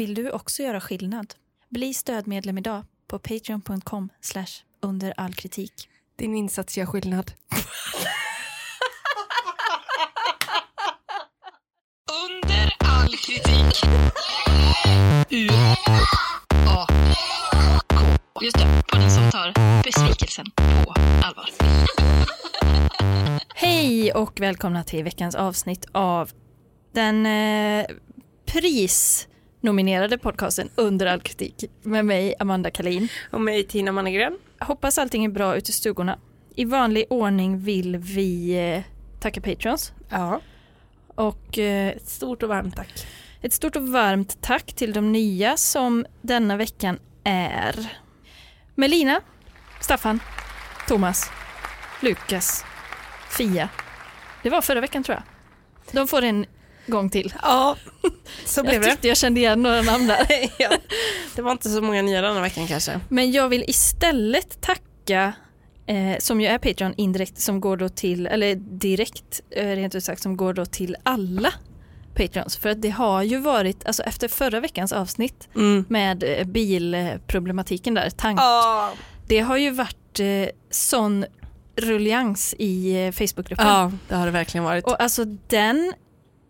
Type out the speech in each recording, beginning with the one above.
Vill du också göra skillnad? Bli stödmedlem idag på patreon.com under all kritik. Din insats gör skillnad. Under all kritik. U A K. Just det, podden som tar besvikelsen på allvar. Hej och välkomna till veckans avsnitt av den eh, prisnominerade podcasten Under all kritik med mig Amanda Kalin. Och mig Tina Mannegren. Hoppas allting är bra ute i stugorna. I vanlig ordning vill vi eh, tacka Patrons Ja. och eh, Ett stort och varmt tack. ett stort och varmt tack till de nya som denna veckan är Melina, Staffan, Thomas, Lukas, Fia. Det var förra veckan tror jag. De får en gång till. Ja, så blev Jag det. tyckte jag kände igen några namn där. ja. Det var inte så många nya den här veckan kanske. Men jag vill istället tacka, eh, som ju är Patreon indirekt, som går då till, eller direkt eh, rent ut sagt, som går då till alla Patreons. För att det har ju varit, alltså efter förra veckans avsnitt Mm. med eh, bilproblematiken där, tank, Ja. det har ju varit eh, sån rullians i eh, Facebookgruppen. ja, det har det verkligen varit. Och alltså den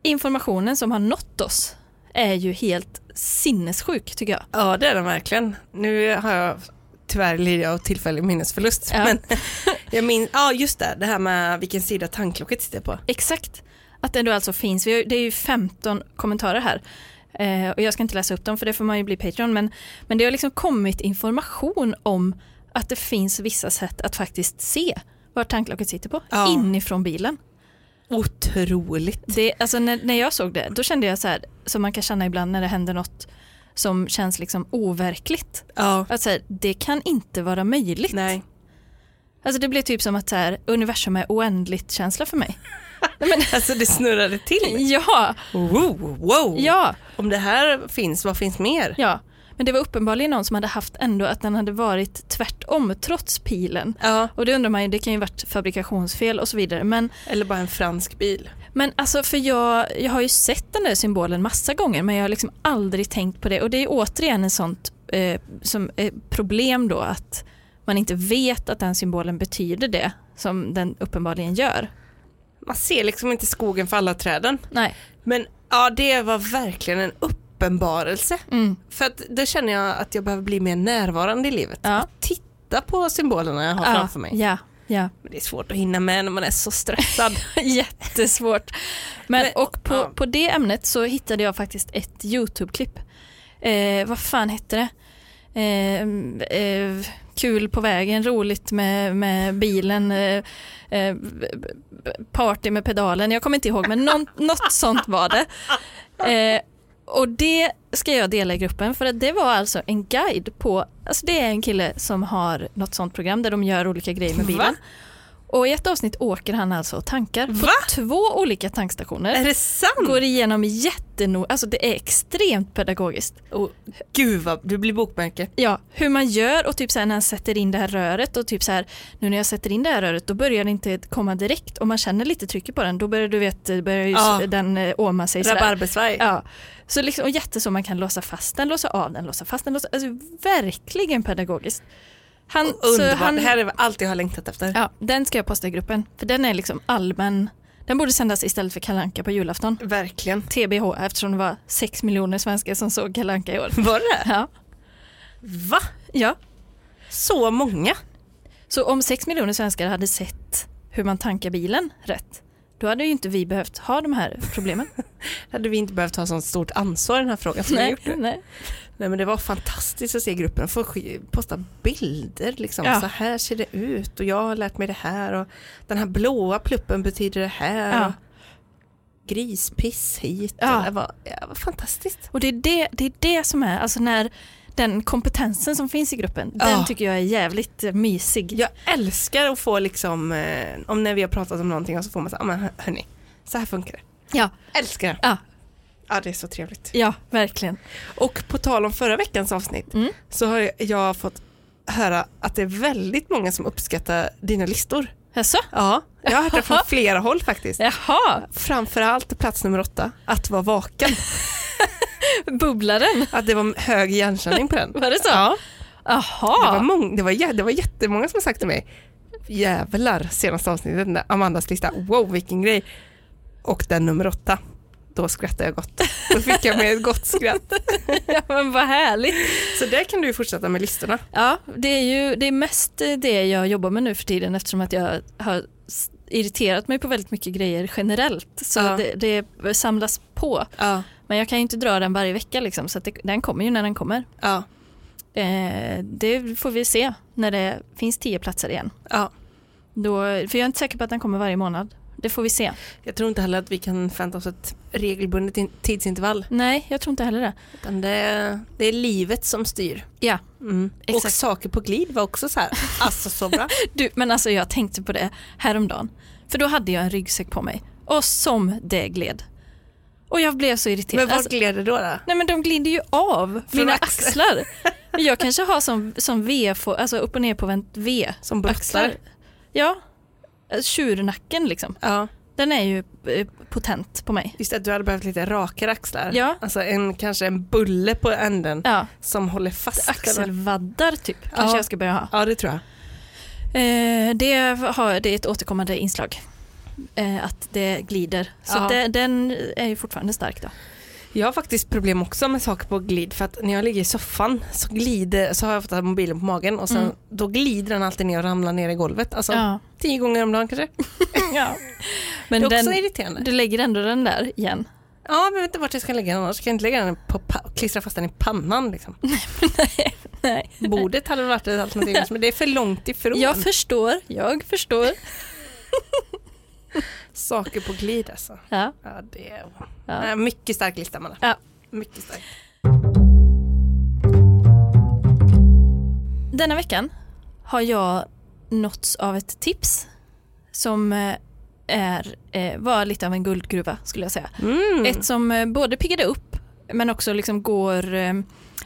informationen som har nått oss är ju helt sinnessjuk tycker jag. Ja, det är den verkligen. Nu har jag tyvärr lider jag av tillfällig minnesförlust. Ja. Men jag minns, ja just det, det här med vilken sida tanklocket sitter på. Exakt. Att det då alltså finns, har, det är ju 15 kommentarer här. Eh, och jag ska inte läsa upp dem för det får man ju bli Patreon. Men, men det har liksom kommit information om att det finns vissa sätt att faktiskt se var tanklocket sitter på. Ja. Inifrån bilen. Otroligt. Det, alltså när, när jag såg det, då kände jag så här, som man kan känna ibland när det händer något som känns liksom overkligt. Ja. Att så här, det kan inte vara möjligt. Nej. Alltså det blev typ som att så här, universum är oändligt känsla för mig. Alltså det snurrade till. Ja, Wow, wow. ja. Om det här finns, vad finns mer? Ja, men det var uppenbarligen någon som hade haft ändå att den hade varit tvärtom trots pilen. Ja. Och det undrar man ju, det kan ju varit fabrikationsfel och så vidare. Men, Eller bara en fransk bil. men alltså för jag, jag har ju sett den där symbolen massa gånger men jag har liksom aldrig tänkt på det. Och det är återigen en sånt eh, som, eh, problem då att man inte vet att den symbolen betyder det som den uppenbarligen gör. Man ser liksom inte skogen för alla träden. Nej. Men ja, det var verkligen en uppenbarelse. Mm. För att då känner jag att jag behöver bli mer närvarande i livet. Ja. Titta på symbolerna jag har Ja, framför mig. Ja, ja. Men det är svårt att hinna med när man är så stressad. Jättesvårt. Men, Men- och på, ja. på det ämnet så hittade jag faktiskt ett YouTube-klipp. Eh, vad fan hette det? Eh, eh, kul på vägen, roligt med, med bilen, eh, eh, party med pedalen. Jag kommer inte ihåg men någon, något sånt var det. Eh, och det ska jag dela i gruppen för att det var alltså en guide på, alltså det är en kille som har något sånt program där de gör olika grejer med bilen. Va? Och i ett avsnitt åker han alltså och tankar på Va? två olika tankstationer. är det sant? Går igenom jättenoga, alltså det är extremt pedagogiskt. Oh, gud vad, du blir bokmärke. Ja, hur man gör och typ så här när han sätter in det här röret och typ så här nu när jag sätter in det här röret då börjar det inte komma direkt och man känner lite trycket på den då börjar du vet, börjar ju Ja. den eh, åma sig sådär. Rabarbersvaj. Ja, så liksom, och jätte så man kan låsa fast den, låsa av den, låsa fast den, låsa, alltså verkligen pedagogiskt. Han, så Underbart, han, det här är allt jag har längtat efter. Ja, den ska jag posta i gruppen. För den är liksom allmän. Den borde sändas istället för Kalanka på julafton. Verkligen. TBH eftersom det var 6 miljoner svenskar som såg Kalanka i år. Var det Ja. Va? ja. Så många? Så om 6 miljoner svenskar hade sett hur man tankar bilen rätt, då hade ju inte vi behövt ha de här problemen. Hade vi inte behövt ta sånt stort ansvar i den här frågan som vi nej, gjort nu. nej. Nej men det var fantastiskt att se gruppen, få posta bilder liksom. Ja. Så här ser det ut och jag har lärt mig det här och den här blåa pluppen betyder det här. Ja. Grispiss hit. Ja. Det, var, det var fantastiskt. Och det är det, det är det som är, alltså när den kompetensen som finns i gruppen, Ja. den tycker jag är jävligt mysig. Jag älskar att få liksom, eh, om när vi har pratat om någonting och så får man säga, ah, men hör- hörni, så här funkar det. Ja, Älskar det. ja, Ja det är så trevligt. ja verkligen. Och på tal om förra veckans avsnitt Mm. så har jag fått höra att det är väldigt många som uppskattar dina listor. Jaså? Ja, jag har hört det från flera håll faktiskt. Jaha, Framförallt plats nummer åtta, att vara vaken. Bubblaren, Att det var hög igenkänning på den. var det så? Ja, det var, mång, det, var, jä- det var jättemånga som sagt till mig, jävlar senaste avsnittet, den där Amandas lista, wow vilken grej. Och den nummer åtta, då skrattade jag gott. Då fick jag med ett gott skratt. ja, men vad härligt. Så där kan du fortsätta med listorna. Ja, det är ju det är mest det jag jobbar med nu för tiden eftersom att jag har irriterat mig på väldigt mycket grejer generellt. Så Ja. det, det samlas på. Ja, Men jag kan ju inte dra den varje vecka liksom, så det, den kommer ju när den kommer. ja, Eh, det får vi se när det finns tio platser igen. ja. Då, för jag är inte säker på att den kommer varje månad. Det får vi se. Jag tror inte heller att vi kan förvänta oss ett regelbundet in- tidsintervall. Nej, jag tror inte heller det. Utan det, det är livet som styr. Ja, Mm. Och saker på glid var också så här, alltså så bra. du, men alltså jag tänkte på det häromdagen. För då hade jag en ryggsäck på mig. Och som det gled. Och jag blev så irriterad. Men vart Alltså, gled det då? då? nej men de glider ju av mina axlar. axlar. Jag kanske har som, som V, alltså upp och ner på vänt V. Som brottslar? Axlar. Ja, tjurnacken liksom. Ja, Den är ju eh, potent på mig. just att du hade behövt lite rakare axlar. Ja. Alltså en, kanske en bulle på änden Ja, som håller fast. axelvaddar typ kanske Ja. jag ska börja ha. Ja, det tror jag. Eh, det, har, det är ett återkommande inslag. Eh, att det glider. Så Ja. det, den är ju fortfarande stark då. Jag har faktiskt problem också med saker på glid för att när jag ligger i soffan så glider, så har jag ofta mobilen på magen och sen Mm. då glider den alltid ner och ramlar ner i golvet. Alltså Ja. tio gånger om dagen kanske. ja. Men det är också den, irriterande. du lägger ändå den där igen. Ja, men jag vet inte vart jag ska lägga den annars. Ska jag inte lägga den på klistra fast den i pannan liksom. Nej. Bordet hade varit ett alternativ men det är för långt ifrån. Jag förstår, jag förstår. Saker på glid alltså. Ja. Ja, det är Ja. Mycket stark lista man Ja. Mycket stark. Denna veckan har jag nåtts av ett tips som eh, är, eh, var lite av en guldgruva skulle jag säga. Mm. Ett som eh, både piggade upp men också liksom går,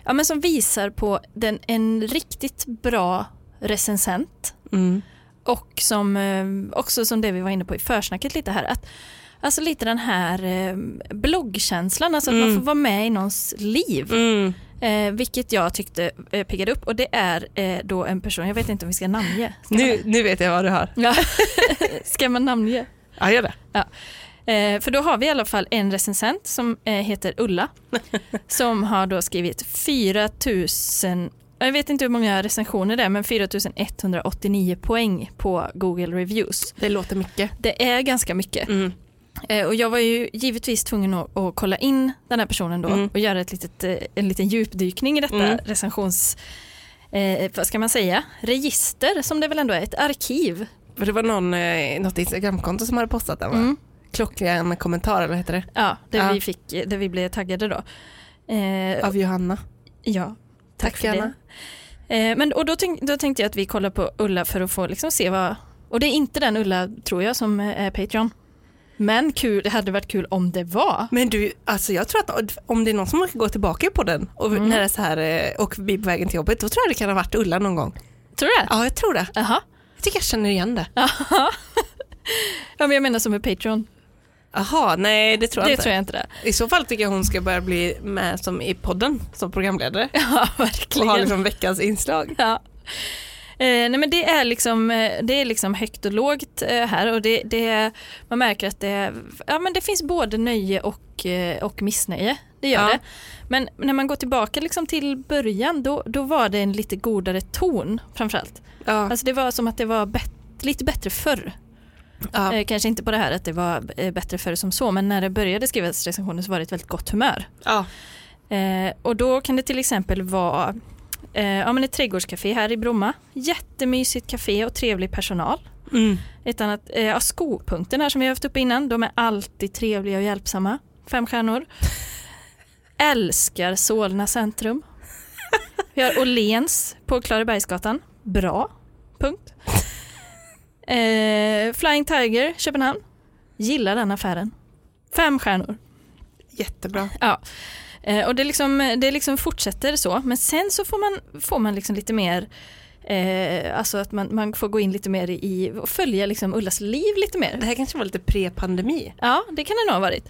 ja men som visar på den, en riktigt bra recensent Mm. Och som eh, också som det vi var inne på i försnacket lite här att Alltså lite den här eh, bloggkänslan, alltså att man Mm. får vara med i någons liv. Mm. Eh, vilket jag tyckte eh, piggade upp och det är eh, då en person, jag vet inte om vi ska namnge. Ska, Nu, nu vet jag vad du har. ja. ska man namnge? Ja, gör det. Eh, för då har vi i alla fall en recensent som heter Ulla som har då skrivit 4000 jag vet inte hur många recensioner det är men 4189 poäng på Google Reviews. Det låter mycket. Det är ganska mycket. Mm. Eh, och jag var ju givetvis tvungen att, att kolla in den här personen då Mm. och göra ett litet, eh, en liten djupdykning i detta Mm. recensions, eh, vad ska man säga, register som det väl ändå är, ett arkiv. För det var någon, eh, något Instagramkonto som hade postat den va? Mm. Klockren kommentar eller vad heter det? Ja, där, Ja. Vi fick, där vi blev taggade då. Eh, Av Johanna. ja, tack, för Anna. det. Eh, men, och då, tänk, då tänkte jag att vi kollar på Ulla för att få liksom se vad, och det är inte den Ulla tror jag som eh, är Patreon. Men kul, det hade varit kul om det var. Men du, alltså jag tror att om det är någon som orkar gå tillbaka på den och Mm. när det är så här eh, och förbi på vägen till jobbet, då tror jag det kan ha varit Ulla någon gång. Tror du det? Ja, jag tror det. Jaha. Jag tycker jag känner igen det. Ja, men jag menar som är Patreon. Jaha, nej det tror jag Det inte. tror jag inte det. I så fall tycker jag hon ska börja bli med som i podden som programledare. Ja, Och verkligen. ha liksom veckans inslag. Ja. Eh, nej men det är liksom, eh, det är liksom högt och lågt eh, här och det, det man märker att det, ja, men det finns både nöje och, eh, och missnöje. Det gör Ja. det. Men när man går tillbaka liksom till början då, då var det en lite godare ton framförallt. Ja, Alltså det var som att det var bet- lite bättre förr. Ja. Eh, kanske inte på det här att det var eh, bättre förr som så men när det började skrivas recensioner så var det ett väldigt gott humör. ja. Eh, och då kan det till exempel vara eh, ja, men ett trädgårdscafé här i Bromma. Jättemysigt café och trevlig personal. Mm. Ett annat, ja, skopunkten här som vi har haft uppe innan, de är alltid trevliga och hjälpsamma. Fem stjärnor. Älskar Solna centrum. Vi har Åhléns på Klarabergsgatan. Bra. Punkt. Eh, Flying Tiger, Köpenhamn. Gillar den affären. Fem stjärnor. Jättebra. Ja. Eh, och det liksom, det liksom fortsätter så, men sen så får man, får man liksom lite mer Eh, alltså att man, man får gå in lite mer i och följa liksom Ullas liv lite mer. Det här kanske var lite pre-pandemi. Ja, det kan det nog ha varit.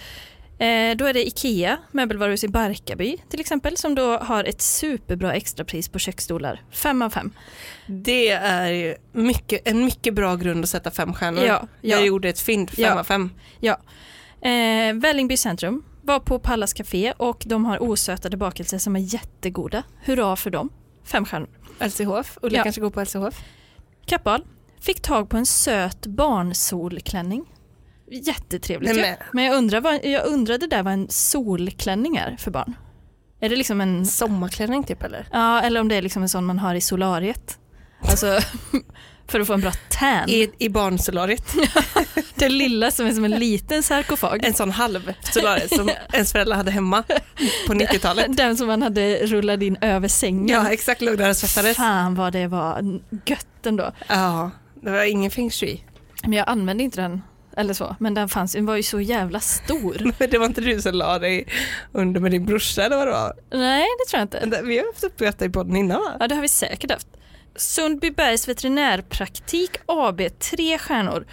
Eh, då är det Ikea, möbelvaruhus i Barkarby till exempel, som då har ett superbra extrapris på köksstolar. Fem av fem. Det är mycket, en mycket bra grund att sätta fem stjärnor. Ja, Jag ja. gjorde ett fynd, fem Ja. av fem. Eh, Vällingby centrum var på Pallas Café och de har osötade bakelser som är jättegoda. Hurra för dem. Fem stjärnor. LCHF, Ulla Ja. kanske går på LCHF. Kappahl fick tag på en söt barnsolklänning. Jättetrevligt Nej, men- Men jag, undrar vad, jag undrade där vad en solklänning är för barn. Är det liksom en, Sommarklänning typ eller? ja eller om det är liksom en sån man har i solariet. Alltså för att få en bra tan. I, i barnsolariet. Det lilla som är som en liten sarkofag. En sån halv solariet som ens föräldrar hade hemma på 90-talet. Den som man hade rullat in över sängen. Ja exakt, låg där och svettades. Fan vad det var gött ändå. Ja, det var ingen feng shui. Men jag använde inte den eller så, men den fanns, den var ju så jävla stor. Men det var inte du som la dig under med din brorsa eller vad det var? Nej, det tror jag inte. Vi har haft upp detta i podden innan va? Ja, det har vi säkert haft. Sundbybergs veterinärpraktik AB, tre stjärnor.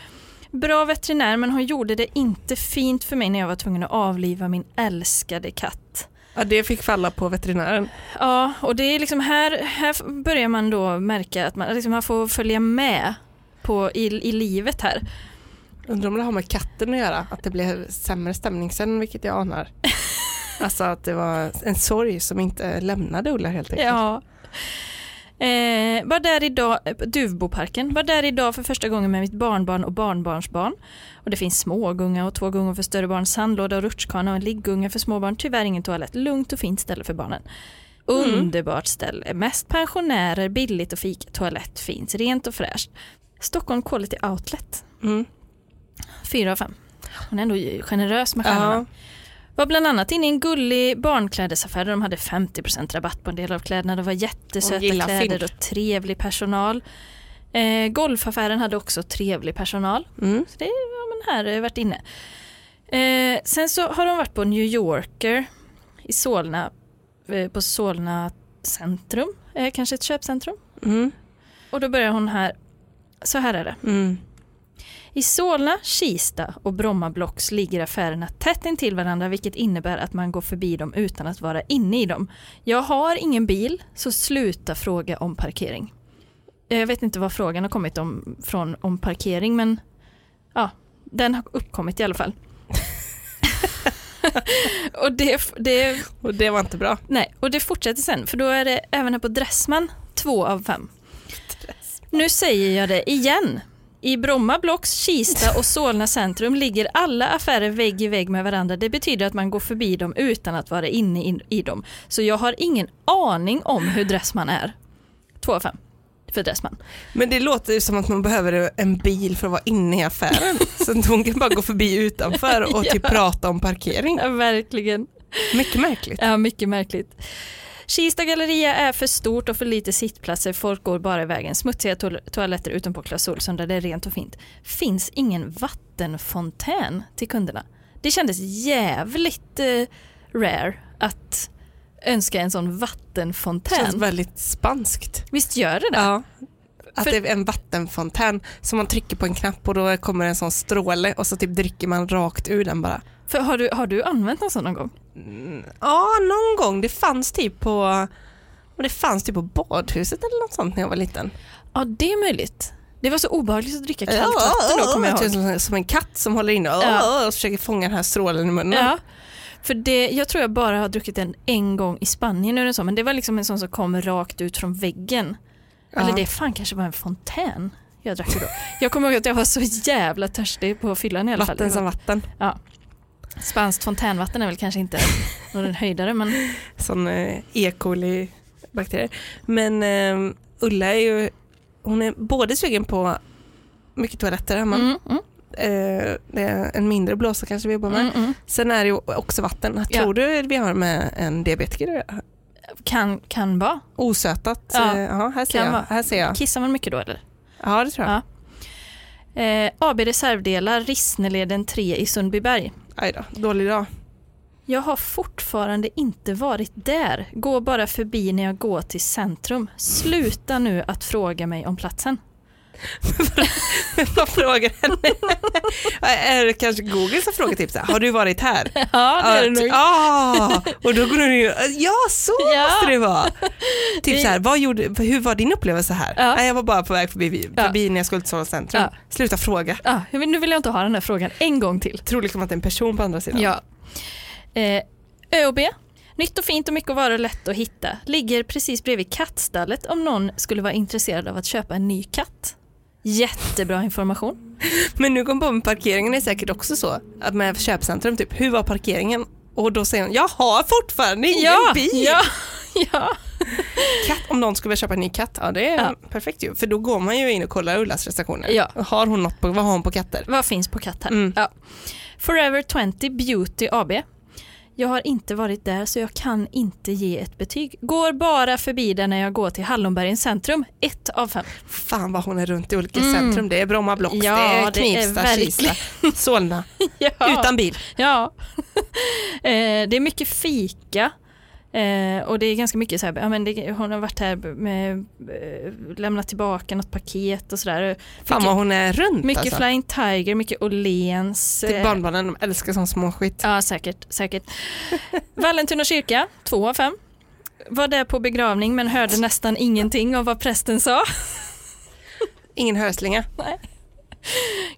Bra veterinär, men hon gjorde det inte fint för mig när jag var tvungen att avliva min älskade katt. Ja, det fick falla på veterinären. Ja, och det är liksom här, här börjar man då märka att man, liksom man får följa med på, i, i livet här. Undrar om det har med katten att göra, att det blev sämre stämning sen, vilket jag anar. Alltså att det var en sorg som inte lämnade Ulla helt enkelt. Ja. Eh, var där idag, Duvboparken, var där idag för första gången med mitt barnbarn och barnbarnsbarn. Och det finns smågunga och två gungor för större barn, sandlåda och rutschkana och en liggunga för småbarn. Tyvärr ingen toalett, lugnt och fint ställe för barnen. Mm. Underbart ställe, mest pensionärer, billigt och fik, toalett finns, rent och fräscht. Stockholm Quality Outlet, Mm. Fyra av fem. Hon är ändå generös med stjärnorna. Ja. Var bland annat inne i en gullig barnklädesaffär där de hade 50% rabatt på en del av kläderna. Det var jättesöta kläder fynd. och trevlig personal. Eh, golfaffären hade också trevlig personal. Mm. Så det har man här eh, varit inne. Eh, sen så har de varit på New Yorker i Solna, eh, på Solna centrum, eh, kanske ett köpcentrum. Mm. Och då börjar hon här, så här är det. Mm. I Solna, Kista och Bromma Blocks ligger affärerna tätt intill varandra vilket innebär att man går förbi dem utan att vara inne i dem. Jag har ingen bil, så sluta fråga om parkering. Jag vet inte vad frågan har kommit om, från om parkering men ja, den har uppkommit i alla fall. och, det, det, Och det var inte bra. nej, och det fortsätter sen för då är det även här på Dressman två av fem. Nu säger jag det igen. I Bromma Blocks, Kista och Solna centrum ligger alla affärer vägg i vägg med varandra. Det betyder att man går förbi dem utan att vara inne i, i dem. Så jag har ingen aning om hur Dressman är. Två av fem för Dressman. Men det låter ju som att man behöver en bil för att vara inne i affären. Så att hon kan bara gå förbi utanför och typ Ja. prata om parkering. Ja, verkligen. Mycket märkligt. Ja, mycket märkligt. Kista galleria är för stort och för lite sittplatser. Folk går bara i vägen. Smutsiga to- toaletter utanpå Clas Ohlson där det är rent och fint. Finns ingen vattenfontän till kunderna. Det kändes jävligt eh, rare att önska en sån Känns vattenfontän. väldigt spanskt. Visst gör det det? Ja. Att För- det är en vattenfontän som man trycker på en knapp och då kommer en sån stråle och så typ dricker man rakt ur den bara. För har du, har du använt någon sån någon gång? Mm, Ja, någon gång. Det fanns typ på det fanns typ på badhuset eller något sånt när jag var liten. Ja, det är möjligt. Det var så obehagligt att dricka kallt vatten då kommer jag ihåg. Typ Som, som en katt som håller inne och, Ja. och försöker fånga den här strålen i munnen. Ja, för det, jag tror jag bara har druckit den en gång i Spanien eller så, men det var liksom en sån som kom rakt ut från väggen. Ja. Eller det fan kanske var en fontän jag drack då. Jag kommer ihåg att jag var så jävla törstig på fyllan i alla fall. Vatten som vatten. Spanskt fontänvatten är väl kanske inte någon höjdare men Sån eh, E. coli bakterier. Men eh, Ulla är ju, hon är både sugen på mycket toaletter hemma. mm, mm, Eh, det är en mindre blåsa kanske vi jobbar med. mm, mm. Sen är det ju också vatten. Ja. Tror du vi har med en diabetiker? Kan, kan vara. Osötat? Ja. Ja, här ser Kan jag. vara. Här ser jag. Kissar man mycket då eller? Ja, det tror jag. Ja. Eh, AB Reservdelar, Rissneleden 3 i Sundbyberg. Aj då, dålig dag. Jag har fortfarande inte varit där. Går bara förbi när jag går till centrum. Sluta nu att fråga mig om platsen. Vad frågar henne? är det kanske Google som frågar här, har du varit här? Ja, det är det nog. ah, och då går hon in ja så Ja. måste det vara. Typ så här, vad gjorde, hur var din upplevelse här? Ja. Nej, jag var bara på väg förbi, Ja. förbi när jag skulle till Solna centrum. Ja. Sluta fråga. Ja, nu vill jag inte ha den här frågan en gång till. Tror liksom att det är en person på andra sidan. Ja. Eh, ÖoB, nytt och fint och mycket att vara och lätt att hitta. Ligger precis bredvid kattstallet om någon skulle vara intresserad av att köpa en ny katt. Jättebra information. Men nu kom på med parkeringen är säkert också så, att med köpcentrum, typ, hur var parkeringen? Och då säger hon, jag har fortfarande ingen ja, bil. ja, ja. Katt, om någon skulle vilja köpa en ny katt, ja det är Ja. perfekt ju. För då går man ju in och kollar Ullas recensioner. Ja. Har hon något på, vad har hon på katter? Vad finns på katt här? Mm. Ja. Forever 20 Beauty AB. Jag har inte varit där så jag kan inte ge ett betyg. Går bara förbi där när jag går till Hallonbergens centrum. Ett av fem. Fan vad hon är runt i olika Mm. centrum. Det är Bromma Blocks, Ja, det är det är Knivsta, Kista, Solna. Ja. Utan bil. Ja. eh, det är mycket fika. Eh, och det är ganska mycket så här, ja, men det, hon har varit här med, eh, lämnat tillbaka något paket och sådär. Fan vad hon är runt Mycket alltså. Flying Tiger, mycket Åhléns. Till eh, barnbarnen, de älskar sån småskit. Ja, säkert. säkert. Vallentuna kyrka, två av fem. Var där på begravning men hörde nästan ingenting av vad prästen sa. Ingen hörslinga.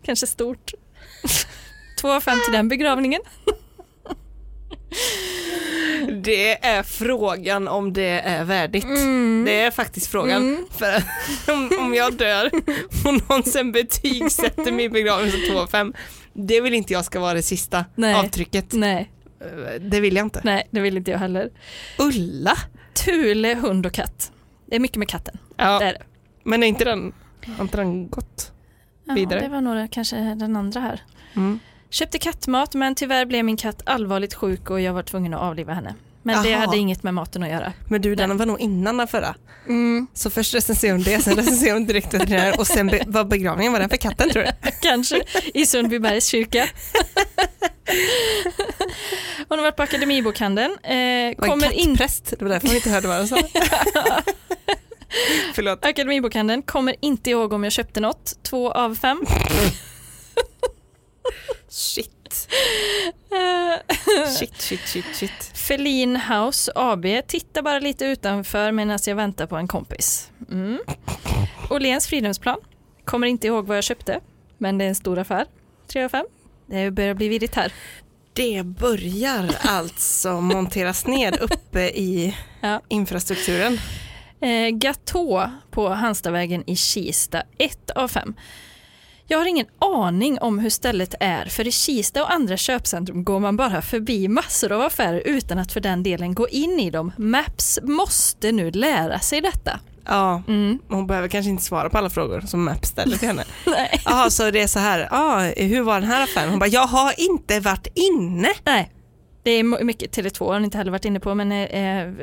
Kanske stort. Två av fem till den begravningen. Det är frågan om det är värdigt. Mm. Det är faktiskt frågan. För om, om jag dör och någon sen betygsätter min begravning som 2 av 5, det vill inte jag ska vara det sista Nej. avtrycket. Nej, Eh, Det vill jag inte. nej, det vill inte jag heller. Ulla? Thule, hund och katt. Det är mycket med katten. Ja, Det är det. men är inte den, har inte den gått? Ja, Vidare. det var nog kanske den andra här. Mm. Köpte kattmat men tyvärr blev min katt allvarligt sjuk och jag var tvungen att avliva henne. Men det Jaha. hade inget med maten att göra. Men du, den var nog innan den förra. Mm, Så först recenserade hon det, sen recenserade hon direkt veterinär och sen be- var begravningen var den för katten tror du? kanske i Sundbybergs kyrka. Hon har varit på Akademibokhandeln. Eh, Var en kommer in, kattpräst, det var därför hon inte hörde vad jag sa. Förlåt. Akademibokhandeln kommer inte ihåg om jag köpte något. Två av fem. Shit. Eh, Shit, shit, shit, shit. Feline House AB. Titta bara lite utanför medan jag väntar på en kompis. Mm. Åhléns Fridhemsplan. Kommer inte ihåg vad jag köpte, men det är en stor affär. Tre av fem. Det börjar bli virrigt här. Det börjar alltså monteras ned uppe i Ja. infrastrukturen. Eh, Gatå på Hanstavägen i Kista, ett av fem. Jag har ingen aning om hur stället är, för i Kista och andra köpcentrum går man bara förbi massor av affärer utan att för den delen gå in i dem. Maps måste nu lära sig detta. Ja, Mm. hon behöver kanske inte svara på alla frågor som Maps ställer till henne. Jaha, så det är så här, ah, hur var den här affären? Hon bara, jag har inte varit inne. Nej. Det är mycket Tele2 har ni inte heller varit inne på, men eh, eh,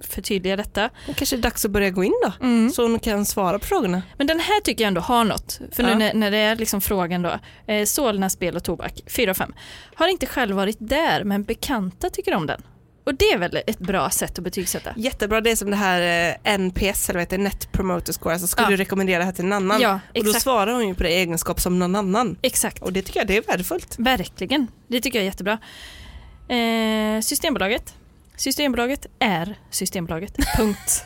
förtydliga detta. Det kanske är dags att börja gå in då, Mm. så hon kan svara på frågorna. Men den här tycker jag ändå har något. För nu Ja. när, när det är liksom frågan då. Eh, Solna spel och tobak, 4 av 5. Har inte själv varit där, men bekanta tycker om den. Och det är väl ett bra sätt att betygsätta? Jättebra, det är som det här eh, NPS, eller vad heter Net Promoter Score, alltså skulle Ja. du rekommendera det här till en annan? Ja, och då svarar hon ju på det i egenskap som någon annan. Exakt, Och det tycker jag det är värdefullt. verkligen. Det tycker jag är jättebra. Eh, systembolaget. Systembolaget är Systembolaget, punkt.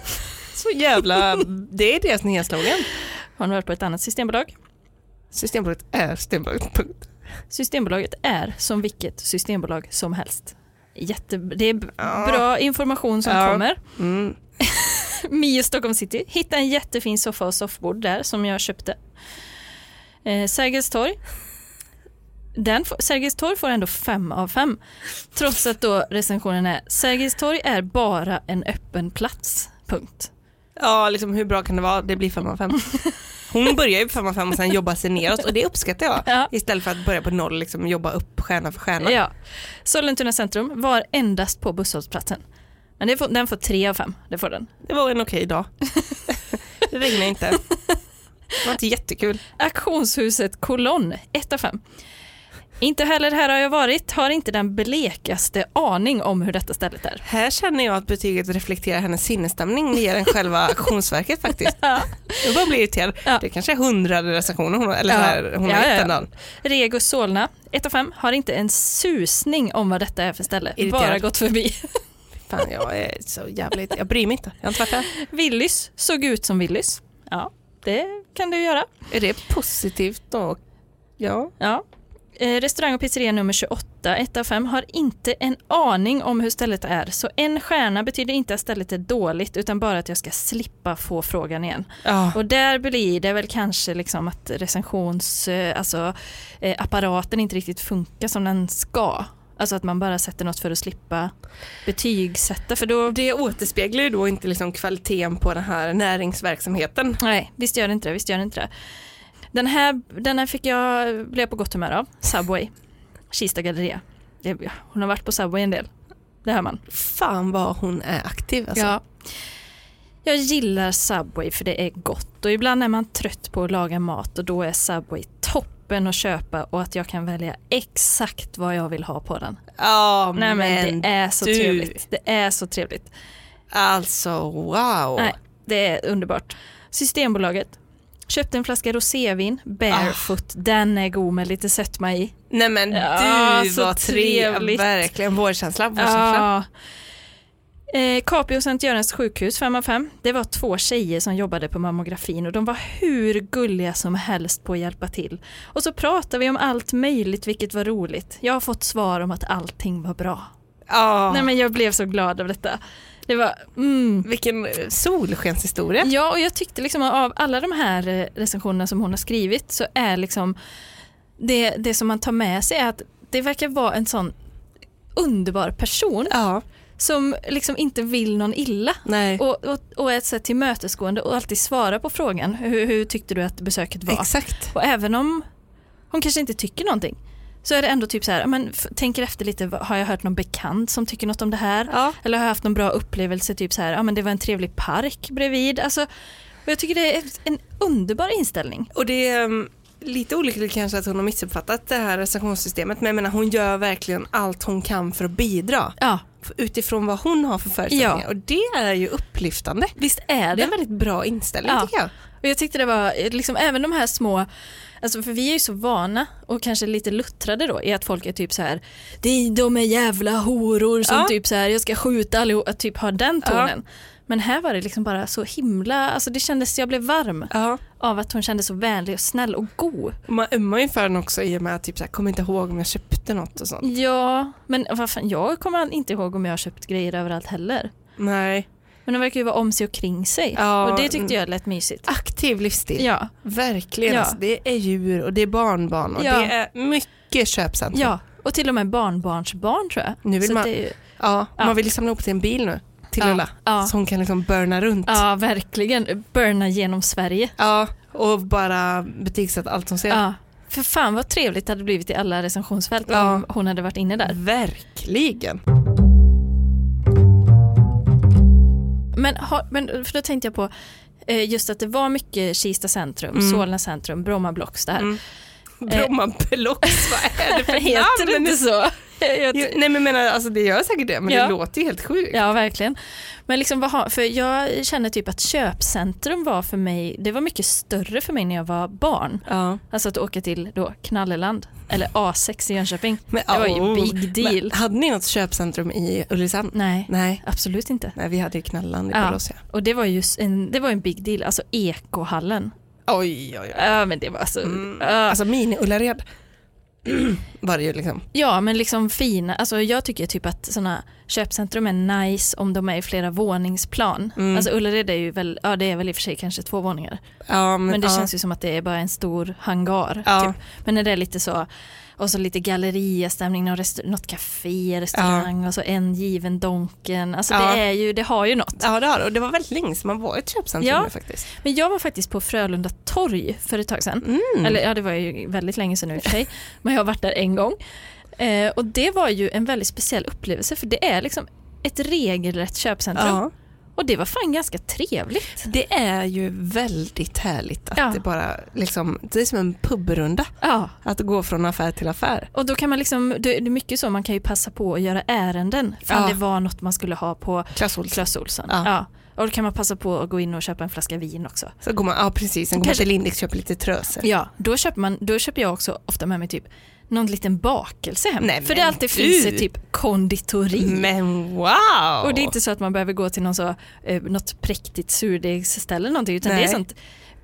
Så jävla, det är deras nya slogan. Har ni varit på ett annat systembolag? Systembolaget är Systembolaget, punkt. Systembolaget är som vilket systembolag som helst. Jätte, det är bra information som Ja. kommer. Mm. Mio Stockholm City. Hitta en jättefin soffa och soffbord där som jag köpte. Eh, Sergels torg. Den får, Sergels torg får ändå fem av fem. Trots att då recensionen är Sergels torg är bara en öppen plats. Punkt. Ja, liksom hur bra kan det vara? Det blir 5 av 5. Hon börjar ju på 5 av 5 och sen jobbar sig neråt och det uppskattar jag. Ja. Istället för att börja på noll, liksom jobba upp stjärna för stjärna. Ja. Sollentuna centrum var endast på busshållplatsen. Men får, den får tre av fem. Det får den. Det var en okej dag. det regnade inte. Det var inte jättekul. Auktionshuset Kolonn, 1 av 5. Inte heller här har jag varit, har inte den blekaste aning om hur detta stället är. Här känner jag att betyget reflekterar hennes sinnesstämning mer än själva auktionsverket faktiskt. Ja. Jag bara blir irriterad. Ja. Det kanske är hundrade recensioner hon, eller Ja. här, hon Ja, har ja, ja. Rego Solna, 1 av 5, har inte en susning om vad detta är för ställe. Irriterad. Bara gått förbi. Fan, jag är så jävligt, jag bryr mig inte. Jag har inte varit där. Willys såg ut som Willys. Ja, det kan du göra. Är det positivt då? Ja. Ja. Eh, restaurang och pizzeria nummer 28, 1 av 5, har inte en aning om hur stället är. Så en stjärna betyder inte att stället är dåligt utan bara att jag ska slippa få frågan igen. ja. Och där blir det väl kanske liksom att recensions, eh, alltså eh, apparaten inte riktigt funkar som den ska. Alltså att man bara sätter något för att slippa betygsätta för då, Det återspeglar ju då inte liksom kvaliteten på den här näringsverksamheten. nej visst gör det inte det, visst gör det inte det. Den här, den här fick jag, blev jag på gott humör av, Subway, Kista galleria. Det, hon har varit på Subway en del, det hör man. Fan vad hon är aktiv alltså. Ja. Jag gillar Subway för det är gott och ibland är man trött på att laga mat och då är Subway toppen att köpa och att jag kan välja exakt vad jag vill ha på den. Ja, Nej men det är så du. trevligt. Det är så trevligt. Alltså wow. Nej, det är underbart. Systembolaget. Köpte en flaska rosévin, barefoot. Den är god med lite sötma i. Nej men Ja, du så var trevlig. trevligt. Verkligen vårkänsla. vårkänsla. Ja. Eh, Capio Sankt Görans sjukhus 5 av 5. Det var två tjejer som jobbade på mammografin och de var hur gulliga som helst på att hjälpa till. Och så pratade vi om allt möjligt vilket var roligt. Jag har fått svar om att allting var bra. Ja. Nej men jag blev så glad av detta. Det var, mm. Vilken eh, solskenshistoria. Ja och jag tyckte liksom av alla de här eh, recensionerna som hon har skrivit så är liksom det, det som man tar med sig är att det verkar vara en sån underbar person Ja. som liksom inte vill någon illa. Nej. Och, och, och är ett sätt tillmötesgående och alltid svara på frågan hur, hur tyckte du att besöket var? Exakt. Och även om hon kanske inte tycker någonting så är det ändå typ så här, men tänker efter lite, har jag hört någon bekant som tycker något om det här? Ja. Eller har jag haft någon bra upplevelse, typ så här, ja men det var en trevlig park bredvid. Alltså, jag tycker det är en underbar inställning. Och det är um, lite olyckligt kanske att hon har missuppfattat det här recensionssystemet men jag menar hon gör verkligen allt hon kan för att bidra Ja, utifrån vad hon har för förutsättningar Ja. och det är ju upplyftande. visst är Det är en det. väldigt bra inställning Ja. tycker jag. Och jag tyckte det var, eh, liksom även de här små, alltså för vi är ju så vana och kanske lite luttrade då i att folk är typ så här, "Det- de är jävla horor som Ja. typ så här, jag ska skjuta allihop, att typ ha den tonen. Men här var det liksom bara så himla, alltså det kändes, jag blev varm Ja. av att hon kändes så vänlig och snäll och god. Man ömmar ju för den också i och med att typ så här, kommer inte ihåg om jag köpte något och sånt. Ja, men vad fan, jag kommer inte ihåg om jag har köpt grejer överallt heller. Nej. Men de verkar ju vara om sig och kring sig Ja, och det tyckte jag lät mysigt. Aktiv livsstil. Ja, Verkligen. Ja. Alltså, det är djur och det är barnbarn och Ja. det är mycket köpcentrum. ja, och till och med barnbarnsbarn tror jag. Nu vill Så man- ju, Ja. Man vill ju samla ihop till en bil nu till Ja. Ulla. Ja. Så hon kan liksom burna runt. Ja, verkligen. Burna genom Sverige. Ja, och bara betygsätta allt hon ser. Ja. För fan vad trevligt det hade blivit i alla recensionsfält Ja. om hon hade varit inne där. Verkligen. Men, har, men för då tänkte jag på eh, just att det var mycket Kista centrum, Mm. Solna centrum, Bromma Blocks där. Mm. Bromma Blocks, vad är det för Heter det namn? inte så? Jag- Nej men menar, alltså det gör säkert det, men Ja. det låter ju helt sjukt. Ja, verkligen. Men liksom, vad för jag känner typ att köpcentrum var för mig, det var mycket större för mig när jag var barn. Ja. Alltså att åka till då Knalleland, eller A6 i Jönköping. Men, Det var ju oh. big deal. Men, hade ni något köpcentrum i Ulricehamn? Nej, Nej. absolut inte. Nej, vi hade ju Knalland i Ja. Borås. Och det var ju en, det var en big deal, alltså ekohallen. Oj, oj, oj. Ja men det var så, Mm. ja. Alltså mini-Ullared var det ju liksom. ja men liksom fina, alltså jag tycker typ att sådana köpcentrum är nice om de är i flera våningsplan. Mm. Alltså Ullared är ju väl, ja det är väl i och för sig kanske två våningar. Ja, men, Men det ja. känns ju som att det är bara en stor hangar. Ja. Typ. Men när det är lite så, och så lite galleriastämning, någon restaur- något café, restaurang och så en given Donken. Alltså Ja. det är ju, det har ju något. Ja det har det och det var väldigt länge sedan man var i ett köpcentrum Ja. faktiskt. Men jag var faktiskt på Frölunda torg för ett tag sedan. Mm. Eller ja, det var ju väldigt länge sedan nu i och för sig. Men jag har varit där en gång. Eh, och det var ju en väldigt speciell upplevelse för det är liksom ett regelrätt köpcentrum. ja. Och det var fan ganska trevligt. Det är ju väldigt härligt att Ja. det bara liksom, det är som en pubrunda. Ja, Att gå från affär till affär. och då kan man liksom, det är mycket så, man kan ju passa på att göra ärenden. Fan Ja. det var något man skulle ha på Clas Ohlson. Ja. Och då kan man passa på att gå in och köpa en flaska vin också. Så går man, ja precis, sen går man till Lindex och köper lite trösor. Ja, då köper, man, då köper jag också ofta med mig typ någon liten bakelse hem. Nej, För det alltid gud. finns ett typ konditori. Men wow! Och det är inte så att man behöver gå till någon så, eh, något präktigt surdegsställe eller någonting utan Nej. det är sånt,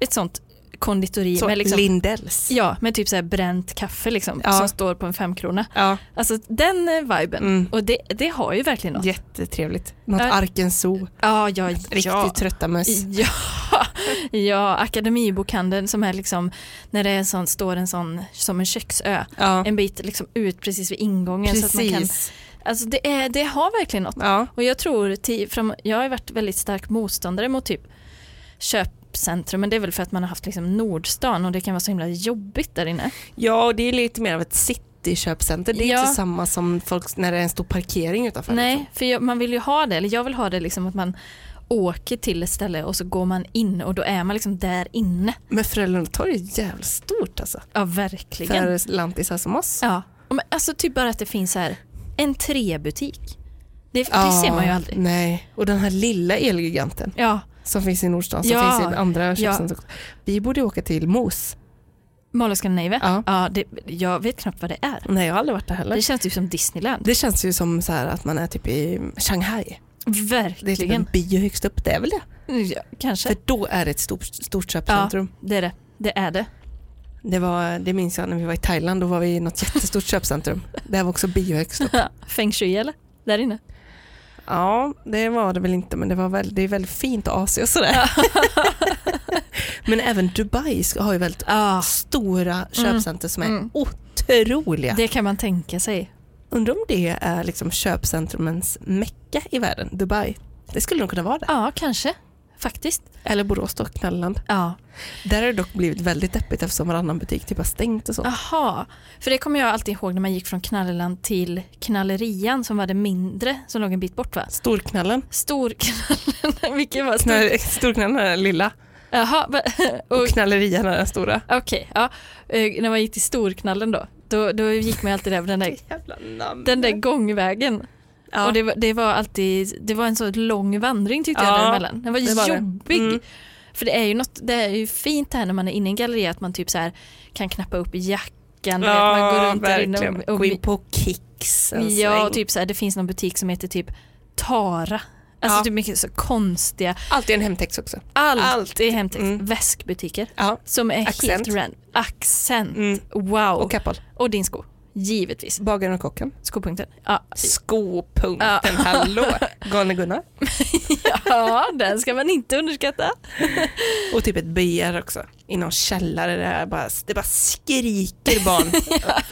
ett sånt konditori så, med, liksom, Lindells. ja, med typ så här bränt kaffe liksom, Ja. som står på en femkrona. Ja, Alltså den eh, viben. Mm. Och det, det har ju verkligen något. jättetrevligt. Något Ja. Arkens Zoo. Ja, ja, Riktigt ja. trötta möss. Ja, ja, Akademibokhandeln som är liksom när det är sån, står en sån som en köksö Ja, en bit liksom ut precis vid ingången. Så att man kan, precis. alltså det, är, det har verkligen något. Ja. Och jag tror, till, fram, jag har varit väldigt stark motståndare mot typ köpcentrum men det är väl för att man har haft liksom Nordstan och det kan vara så himla jobbigt där inne. ja, och det är lite mer av ett cityköpcenter. Det är Ja. inte samma som folk när det är en stor parkering utanför. Nej, liksom. för jag, man vill ju ha det, eller jag vill ha det liksom att man åker till ett ställe och så går man in och då är man liksom där inne. Men Frölunda torg är jävligt stort alltså. Ja, verkligen. För lantisar som oss. Ja, men, alltså typ bara att det finns här en träbutik. Det, det Ja, ser man ju aldrig. Nej, och den här lilla Elgiganten Ja, som finns i Nordstan, som Ja, finns i andra ja. köpcenter också. Vi borde åka till Mos. Mall of Scandinavia. Ja. Ja, det, jag vet knappt vad det är. Nej, jag har aldrig varit där heller. Det känns typ som Disneyland. Det känns ju som så här att man är typ i Shanghai. Det är typ Verkligen. en bio högst upp, det är väl det? Ja, kanske. För då är det ett stort, stort köpcentrum. Det är det. Det är det. Det, var, det minns jag när vi var i Thailand, då var vi i något jättestort köpcentrum. Det var också bio högst upp. Feng shui eller? Där inne. Ja, det var det väl inte, men det, var väl, det är väldigt fint Asien och sådär. men även Dubai har ju väldigt Ja, stora köpcenter som är Mm. otroliga. det kan man tänka sig. Undrar om det är liksom köpcentrumens mecka i världen, Dubai. Det skulle nog kunna vara det. Ja, kanske. Faktiskt. Eller Borås då, Knalleland. Ja. Där har det dock blivit väldigt deppigt eftersom varannan butik typ har stängt och så. Aha. För det kommer jag alltid ihåg när man gick från Knalleland till Knallerian som var det mindre som låg en bit bort va? Storknallen. Storknallen, vilken var stor? Knall, storknallen är den lilla Jaha, och och- knallerian är den stora. okej. ja. Eh, När man gick till Storknallen då, då, då gick man alltid där den där, den där gångvägen. Ja. Och det var, det var alltid, det var en så lång vandring tyckte jag Ja, däremellan. Den var, det var det. jobbig. Mm. För det är ju något, det är ju fint här när man är inne i en galleria att man typ så här kan knappa upp jackan, vet, man går runt där inne verkligen. och, och Gå in på Kicks en Ja, typ så här, det finns någon butik som heter typ Tara. Alltså Ja. typ mycket så konstiga, Alltid en hemtext också. allt, Allt. är hemtext, Mm. väskbutiker Ja. som är Accent. helt random. Accent, Mm. wow. Och Kappahl. Och din sko, givetvis. Bagaren och kocken. Skopunkten. Ja. Skopunkten, Ja. hallå. Galne Gunnar. ja, den ska man inte underskatta. Och typ ett BR också. I någon källare där det bara, det bara skriker barn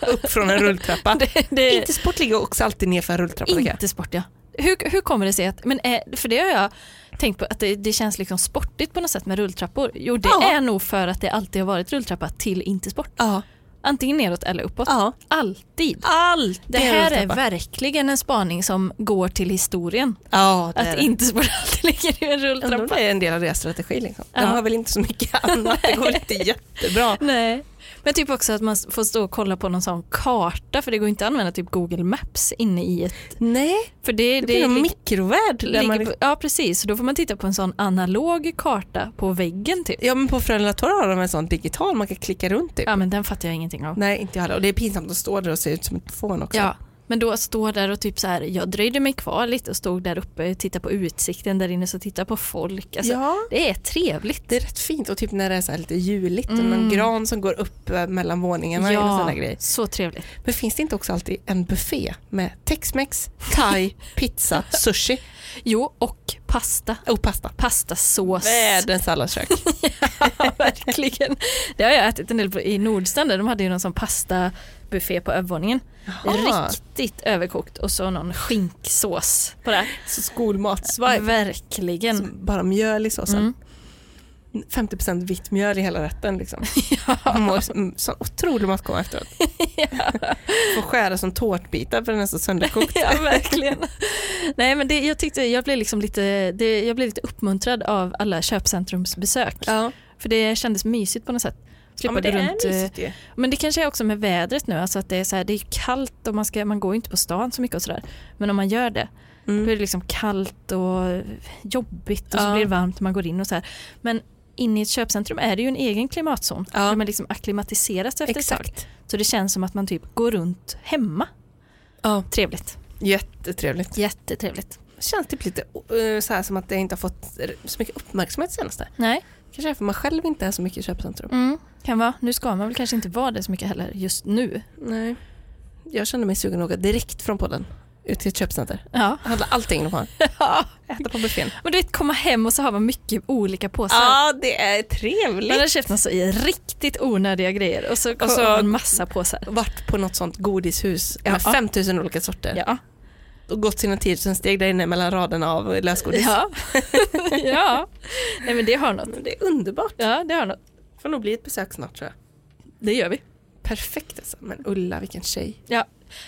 upp från en rulltrappa. Det, det, Inte sport ligger också alltid nerför en rulltrappa. inte sport ja. Hur, hur kommer det sig att, men är, för det har jag tänkt på, att det, det känns liksom sportigt på något sätt med rulltrappor. Jo det Ja. är nog för att det alltid har varit rulltrappa till inte sport. Ja. Antingen neråt eller uppåt. ja. Alltid. Allt. Det här är verkligen en spaning som går till historien. Ja, Att det. inte sport alltid ligger i en rulltrappa. det är en del av deras strategi. Liksom. De Ja. har väl inte så mycket annat. Det går inte jättebra. Nej. Men typ också att man får stå och kolla på någon sån karta för det går inte att använda typ Google Maps inne i ett... Nej, För det, det blir en lig- mikrovärld. Man, på, ja precis, så då får man titta på en sån analog karta på väggen typ. ja, men på Frölunda torg har de en sån digital man kan klicka runt. Typ. Ja men den fattar jag ingenting av. Nej, inte jag heller. Och det är pinsamt att stå där och se ut som ett fån också. Ja, men då stå där och typ så här, jag dröjde mig kvar lite och stod där uppe och tittade på utsikten där inne så tittade på folk. Alltså, ja, Det är trevligt. det är rätt fint. Och typ när det är så lite juligt och Mm. någon gran som går upp eh, mellan våningarna. och ja, såna grejer. så trevligt. Men finns det inte också alltid en buffé med tex-mex, thai, pizza, sushi Jo, och pasta. och pasta? Pastasås. Världens salladskök. Verkligen. Det har jag ätit en del på, i Nordstan där de hade ju någon sån pastabuffé på övervåningen. Jaha. Riktigt överkokt och så någon skinksås på det. Så skolmatsvibe. Verkligen. Som Bara mjöl i såsen. Mm. 50% vitt mjöl i hela rätten. Liksom. Hon mår så otrolig matkoma efteråt. Får skära som tårtbitar för den är så sönderkokt. ja, verkligen. Nej, men det, jag tyckte jag blev, liksom lite, det, jag blev lite uppmuntrad av alla köpcentrumsbesök. Ja. För det kändes mysigt på något sätt. Ja, men det gå är runt, eh, mysigt ju. Men det kanske är också med vädret nu, alltså att det är, så här, det är kallt och man, ska, man går inte på stan så mycket och sådär. Men om man gör det, då Mm. är det liksom kallt och jobbigt och så Ja. blir det varmt när man går in och så här. Men inne i ett köpcentrum är det ju en egen klimatzon. Ja. Där man liksom akklimatiseras efter ett tag. Exakt. Så det känns som att man typ går runt hemma. Ja. Trevligt. Jättetrevligt. Jättetrevligt. Det känns typ lite eh, så, här som att det inte har fått så mycket uppmärksamhet senaste. Nej, Kanske är för man själv inte är så mycket i köpcentrum. mm, kan vara. Nu ska man väl kanske inte vara det så mycket heller just nu. Nej. Jag kände mig sugen att åka direkt från podden ut till ett köpcenter. Ja. Handla allting de har. ja. Äta på buffén. Men du vet komma hem och så har man mycket olika påsar. Ja, det är Man trevligt. har köpt något så i riktigt onödiga grejer och så, Och så- har man en massa påsar. Varit på något sånt godishus Ja. med 5000 olika sorter. Ja. Och gått sina 10 000 steg där inne mellan raderna av lösgodis. Ja. ja. Nej men det har något. Men Det är underbart. Ja, det har något. Får nog bli ett besök snart tror jag. Det gör vi. Perfekt alltså. Men Ulla, vilken tjej. Ja.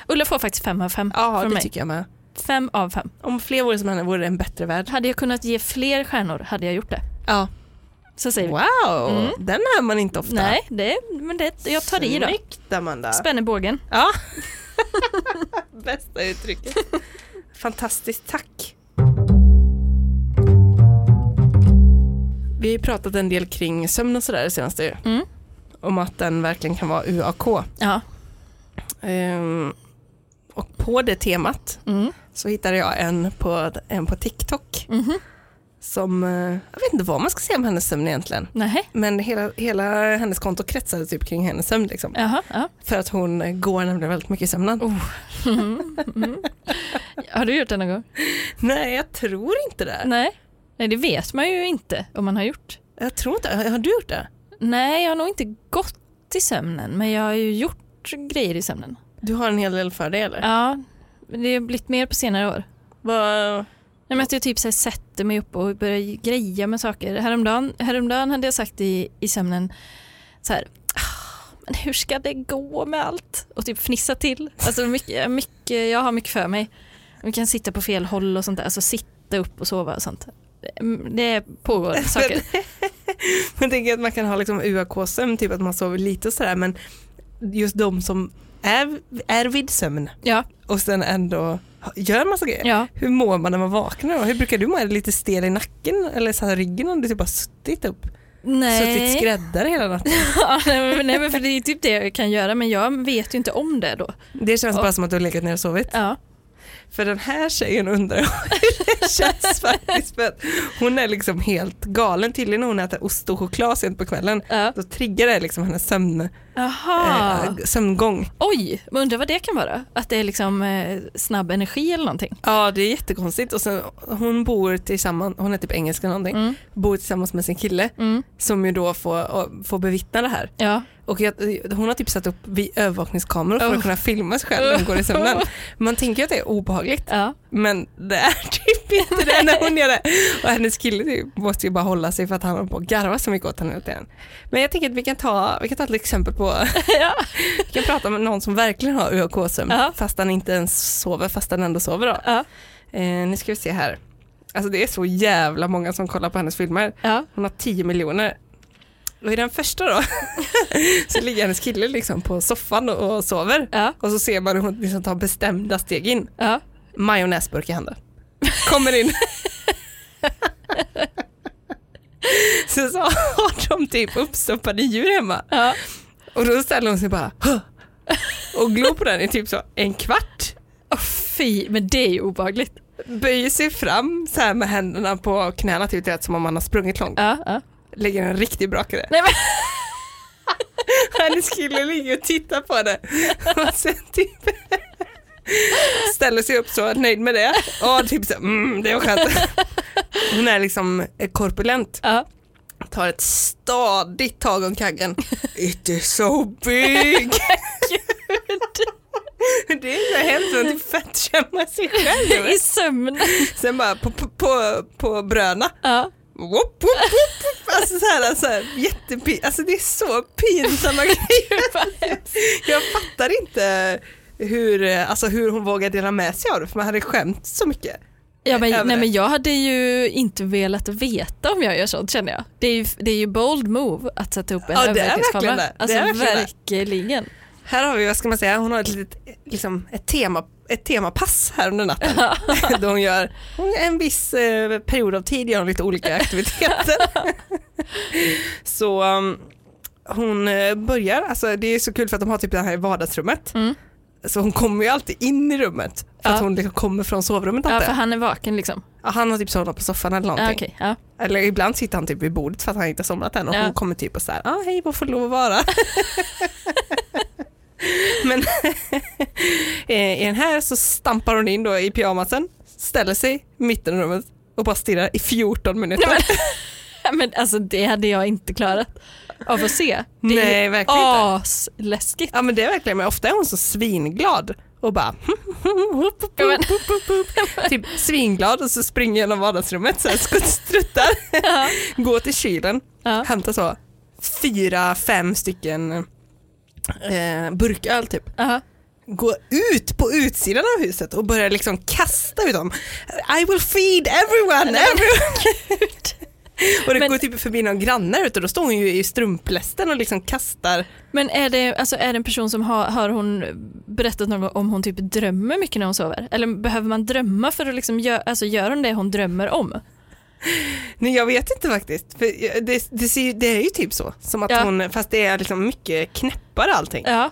Ulla får faktiskt fem av fem Ja, från det mig. tycker jag med. Fem av fem. Om fler vore som henne vore det en bättre värld. Hade jag kunnat ge fler stjärnor hade jag gjort det. Ja. Så säger vi. Wow, Mm. den hör man inte ofta. Nej, det, men det, jag tar i då. Snyggt Amanda. Spänner bågen. Ja. Bästa uttrycket. Fantastiskt, tack. Vi har ju pratat en del kring sömn och sådär det senaste ju. Mm. Om att den verkligen kan vara UAK. Ja. Ehm, och på det temat Mm. så hittade jag en på, en på TikTok Mhm. som, eh, jag vet inte vad man ska säga om hennes sömn egentligen. Nej. Men hela, hela hennes konto kretsade typ kring hennes sömn liksom. Jaha. Ja. För att hon går nämligen väldigt mycket i sömnen. Mm. Mm. Har du gjort det någon gång? Nej, jag tror inte det. Nej. Nej, det vet man ju inte om man har gjort. Jag tror inte, har har du gjort det? Nej, jag har nog inte gått i sömnen, men jag har ju gjort grejer i sömnen. Du har en hel del för dig eller? Ja, men det har blivit mer på senare år. Vad, Nej, men att jag typ så här sätter mig upp och börjar greja med saker. Häromdagen, häromdagen hade jag sagt i, i sömnen så här, "Ah, men hur ska det gå med allt? Och typ fnissa till. Alltså mycket, mycket, jag har mycket för mig. Vi kan sitta på fel håll och sånt där, alltså sitta upp och sova och sånt. Mm, Det pågår saker. jag tänker att man kan ha liksom UAK-sömn, typ att man sover lite sådär, men just de som är, är vid sömn Ja, och sen ändå gör massa grejer. ja. Hur mår man när man vaknar då? Hur brukar du må? Är det lite stel i nacken eller så här ryggen om du typ har suttit upp? Suttit Nej. skräddare hela natten? Ja, nej, men- nej, men för det är typ det jag kan göra, men jag vet ju inte om det då. Det känns Ja. bara som att du har legat ner och sovit. Ja. För den här tjejen undrar hur det känns faktiskt. För att hon är liksom helt galen. Tydligen när hon äter ost och choklad sent på kvällen. Ja. Då triggar det liksom hennes sömn, eh, sömngång. Oj, men undrar vad det kan vara? Att det är liksom eh, snabb energi eller någonting? Ja det är jättekonstigt. Och sen, hon bor tillsammans, hon är typ engelska eller någonting, Mm. bor tillsammans med sin kille Mm. som ju då får, får bevittna det här. Ja. Och jag, hon har typ satt upp vid övervakningskameror för Oh. att kunna filma sig själv när hon går i sömnen. Man tänker att det är obehagligt. ja. Men det är typ inte det när hon gör det. Och hennes kille typ måste ju bara hålla sig för att han håller på att garva så mycket åt henne. hela tiden. Men jag tänker att vi kan ta, vi kan ta ett exempel på, ja. vi kan prata med någon som verkligen har UAK-sömn Ja. fast han inte ens sover fast han ändå sover då. Ja. Eh, nu ska vi se här. Alltså det är så jävla många som kollar på hennes filmer. Hon har 10 miljoner. Och i den första då så ligger hennes kille liksom på soffan och, och sover. Ja. Och så ser man hur hon liksom tar bestämda steg in. Ja. Majonnäsburk i handen. Kommer in. så, så har de typ uppstoppade djur hemma. Ja. Och då ställer hon sig bara "Hå!" och glor på den i typ så en kvart. Oh, fy, men det är ju obehagligt. Böjer sig fram så här med händerna på knäna typ som om man har sprungit långt. Ja. Ja. Lägger en riktig brakare. Nej, men, Hennes kille ligger och tittar på det. Och sen typ ställer sig upp så nöjd med det. Och typ så mm, det var skönt. Hon är liksom korpulent. ja. Tar ett stadigt tag om kaggen. It is so big. Det är så hemskt att typ fettkänna sig själv. I sömn. Sen bara på, på, på, på bröna. Ja. Whoop, whoop, whoop. Alltså så här, så här jättepin, alltså det är så pinsamma grejer. Jag fattar inte hur, alltså hur hon vågar dela med sig av det för man hade skämt så mycket. Ja, men, nej, det. men jag hade ju inte velat veta om jag gör sånt känner jag. Det är ju, det är ju bold move att sätta upp en Ja, övervakningskamera. Alltså verkligen verkligen. Här har vi, vad ska man säga, hon har ett litet, liksom, ett, tema, ett temapass här under natten. Då hon gör, en viss eh, period av tid gör hon lite olika aktiviteter. så um, hon eh, börjar, alltså det är så kul för att de har typ det här i vardagsrummet. Mm. Så hon kommer ju alltid in i rummet för Ja. att hon liksom kommer från sovrummet. Ja, för han är vaken liksom. Ja, han har typ somnat på soffan eller någonting. Ja, okej, ja. Eller ibland sitter han typ vid bordet för att han inte har somnat än och hon kommer typ och såhär, ah, hej vad får lov att vara? Men eh, i den här så stampar hon in då i pyjamasen, ställer sig i mitten av rummet och bara stirrar i 14 minuter. Nej, men, men alltså det hade jag inte klarat av att se. Det Nej, är verkligen inte. asläskigt. Ja men det är verkligen, men ofta är hon så svinglad och bara Ja, men- typ svinglad och så springer genom vardagsrummet så här struttar, går till kylen hämtar så fyra, fem stycken eh, burköl typ. Aha. Går ut på utsidan av huset och börjar liksom kasta ut dem. I will feed everyone, everyone. och det Men- går typ förbi någon granne ute och då står hon ju i strumplästen och liksom kastar. Men är det, alltså, är det en person som har, har hon berättat gång om hon typ drömmer mycket när hon sover? Eller behöver man drömma för att liksom gö, alltså, gör hon det hon drömmer om? Nej jag vet inte faktiskt. För det, det, ser, det är ju typ så. Som att Ja. hon, fast det är liksom mycket knäppare allting. Ja.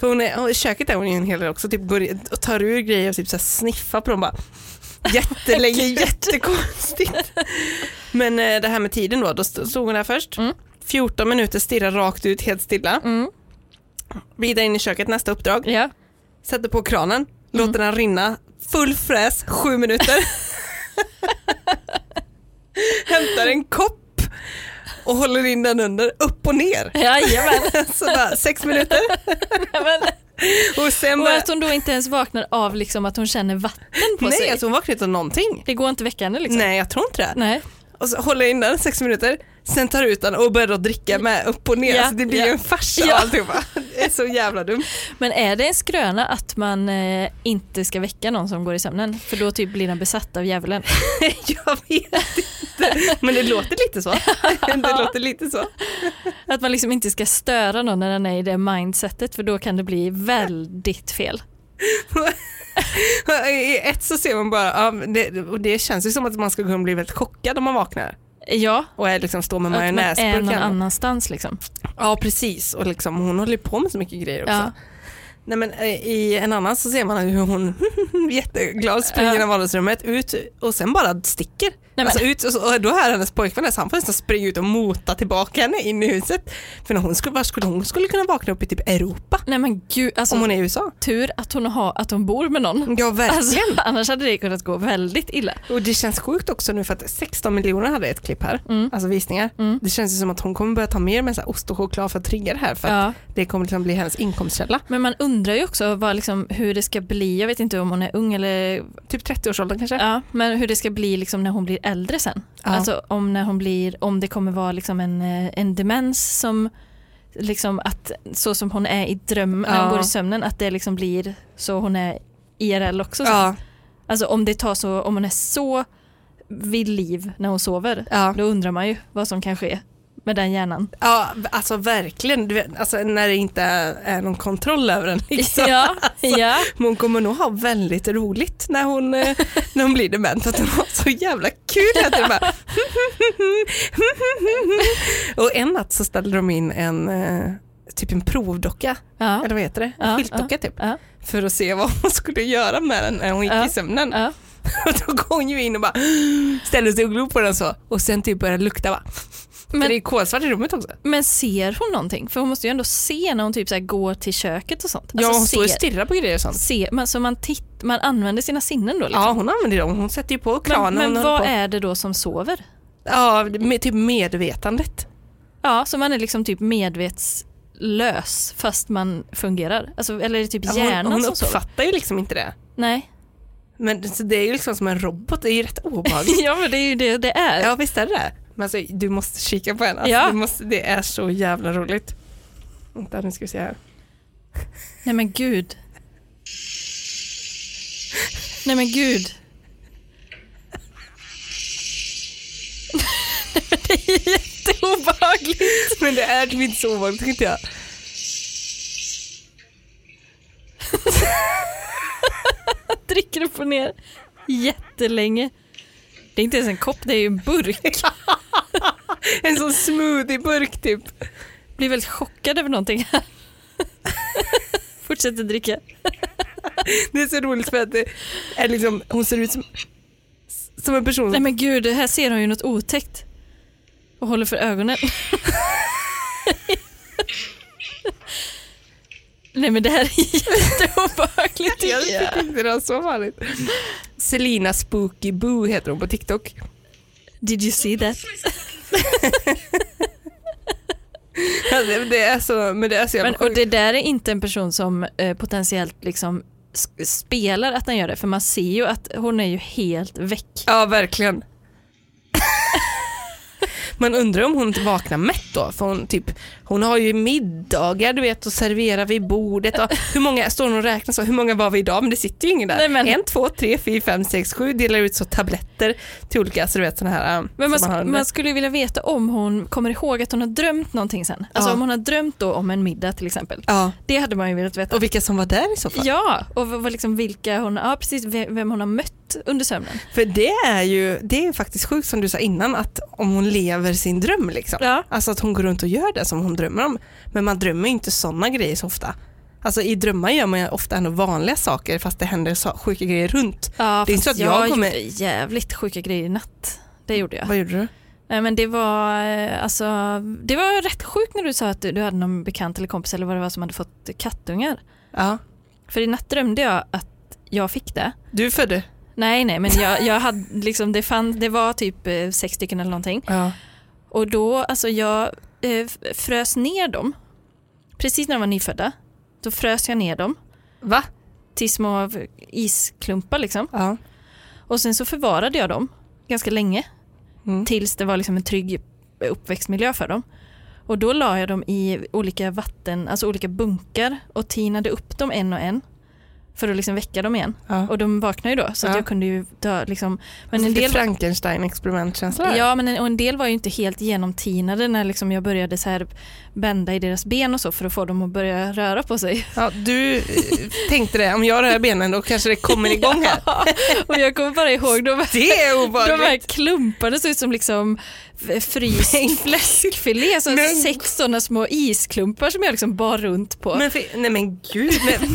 För hon är, i köket är hon ju en hel del också, typ går och tar ur grejer och typ så sniffar på dem bara. Jättelänge, jättekonstigt. Men eh, det här med tiden då, då st- stod hon där först. Mm. 14 minuter stirrar rakt ut, helt stilla. Mm. Vidare in i köket, nästa uppdrag. ja. Sätter på kranen, låter den rinna, full fräs, sju minuter. Hämtar en kopp och håller in den under, upp och ner. Jajamän. Så bara, sex minuter. Och sen Och bara, att hon då inte ens vaknar av liksom att hon känner vatten på nej sig. alltså hon vaknar inte av någonting. Det går inte att väcka henne liksom. Nej jag tror inte det. Nej. Och så håller in den sex minuter, sen tar ut den och börjar dricka med upp och ner. Ja, alltså det blir ja. ju en farsa Ja. alltihopa. Det är så jävla dumt. Men är det en skröna att man eh, inte ska väcka någon som går i sömnen? För då typ blir den besatt av djävulen. jag vet inte. Men det låter lite så. Det låter lite så. Att man liksom inte ska störa någon när den är i det mindsetet för då kan det bli väldigt fel. I ett så ser man bara, ja, det, och det känns ju som att man ska kunna bli väldigt chockad om man vaknar. Ja, Och är liksom står med att man är någon annanstans liksom. Ja precis och liksom, hon håller på med så mycket grejer också. Ja. Nej, men, eh, I en annan så ser man hur hon jätteglad springer Ja. vardagsrummet ut och sen bara sticker. Men- alltså, ut, och, så, och då är hennes pojkvän så han får nästan springa ut och mota tillbaka henne in i huset. För när hon skulle, var skulle hon skulle kunna vakna upp i typ Europa Nej men gud, alltså om hon är i USA. tur att hon, har, att hon bor med någon. Ja verkligen. Alltså, annars hade det kunnat gå väldigt illa. Och det känns sjukt också nu för att 16 miljoner hade ett klipp här, Mm. alltså visningar. Mm. Det känns ju som att hon kommer börja ta mer med så ost och choklad för att trigga det här för att Ja. det kommer liksom bli hennes inkomstkälla. Men man undrar ju också vad, liksom, hur det ska bli, jag vet inte om hon är ung eller Typ 30-årsåldern kanske? ja, men hur det ska bli liksom när hon blir äldre sen. Ja. Alltså om, när hon blir, om det kommer vara liksom en, eh, en demens som liksom att så som hon är i dröm när hon Ja. går i sömnen att det liksom blir så hon är IRL också. Ja, Alltså om det tar så, om hon är så vid liv när hon sover, ja. då undrar man ju vad som kan ske med den hjärnan. Ja, alltså verkligen. Du vet, alltså, när det inte är någon kontroll över den. Liksom. Ja, ja. Men hon kommer nog ha väldigt roligt när hon, eh, när hon blir dement. Att hon har så jävla kul. Att bara... Och en natt så ställde de in en, eh, typ en provdocka, ja. eller vad heter det? En Ja, skyltdocka typ. Ja, För att se vad hon skulle göra med den när hon gick Ja. i sömnen. ja. Och då går hon ju in och bara ställde sig och glor på den så. Och sen typ började lukta bara. För det Men, är kolsvart i rummet också. men ser hon någonting? För hon måste ju ändå se när hon typ så går till köket och sånt. ja, Alltså hon står och ser- stirrar på grejer och sånt. Se, man, så man, titt, man använder sina sinnen då? Liksom. Ja, hon använder dem. Hon sätter ju på kranen. men men vad på. är det då som sover? Ja, med, typ medvetandet. Ja, så man är liksom typ medvetslös fast man fungerar? Alltså, eller är det typ Ja, hjärnan hon hon som sover? uppfattar ju liksom inte det. Nej. Men så det är ju liksom som en robot, det är ju rätt obehagligt. ja men det är ju det det är. ja visst är det det. Men alltså, du måste kika på henne, alltså, Ja. måste, det är så jävla roligt. Vänta nu ska vi se här. Nej men gud. Nej men gud. Nej, men det är jätteobehagligt. Men det är typ inte så obehagligt tycker jag. Dricker upp och ner jättelänge. Det är inte ens en kopp, det är ju en burk. En sån smoothieburk typ. Blir väldigt chockad över någonting här. Fortsätter dricka. Det är så roligt för att det är liksom, hon ser ut som, som en person Nej men gud, här ser hon ju något otäckt. Och håller för ögonen. Nej men det här är jätteobehagligt Jag jag. tycker inte det var så farligt. Selina Spooky Boo heter hon på TikTok. Did you see that? Ja, det, är så, men det är så jävla Men, och det där är inte en person som eh, potentiellt liksom spelar att den gör det, för man ser ju att hon är ju helt väck. Ja, verkligen. Man undrar om hon inte vaknar mätt då, för hon, typ, hon har ju middagar du vet och serverar vid bordet. Och hur många, står hon och räknar så, hur många var vi idag? Men det sitter ju ingen där. Nej, men- En, två, tre, fyra, fem, sex, sju, delar ut så tabletter till olika, så du vet sådana här. äh, Men man, under. man skulle vilja veta om hon kommer ihåg att hon har drömt någonting sen. Alltså Ja. om hon har drömt då om en middag till exempel. Ja, Det hade man ju velat veta. och vilka som var där i så fall. Ja, och liksom vilka hon, ja, precis, ve- vem hon har mött under sömnen. För det är ju det är faktiskt sjukt som du sa innan, att om hon lever sin dröm liksom. Ja. Alltså att hon går runt och gör det som hon drömmer om. Men man drömmer ju inte sådana grejer så ofta. Alltså i drömmar gör man ju ofta ändå vanliga saker fast det händer så sjuka grejer runt. Ja, Det är inte så att jag kommer- gjorde jävligt sjuka grejer i natt. Det gjorde jag. Vad gjorde du? Men det var, eh, alltså, det var rätt sjukt när du sa att du, du hade någon bekant eller kompis eller vad det var som hade fått kattungar. Ja. För i natt drömde jag att jag fick det. Du födde? Nej, nej, men jag, jag hade liksom, det, fann, det var typ eh, sex stycken eller någonting. Ja. Och då, alltså jag eh, frös ner dem. Precis när de var nyfödda. Då frös jag ner dem Va? till små isklumpar liksom. Ja. Och sen så förvarade jag dem ganska länge. Mm. Tills det var liksom en trygg uppväxtmiljö för dem. Och då la jag dem i olika vatten, alltså olika bunkar och tinade upp dem en och en. För att liksom väcka dem igen. ja. Och de vaknade ju då så Ja. jag kunde ju dö liksom. Men Men en del, Frankenstein-experimentkänsla ja, men en, och en del var ju inte helt genomtinade när liksom jag började så här bända i deras ben och så för att få dem att börja röra på sig. Ja, du eh, tänkte det, om jag rör benen då kanske det kommer igång här. Ja, och jag kommer bara ihåg de Det är De här klumparna såg ut som liksom fryst fläskfilé, så Men- sex sådana små isklumpar som jag liksom bar runt på. Men, fi- nej men gud. Men,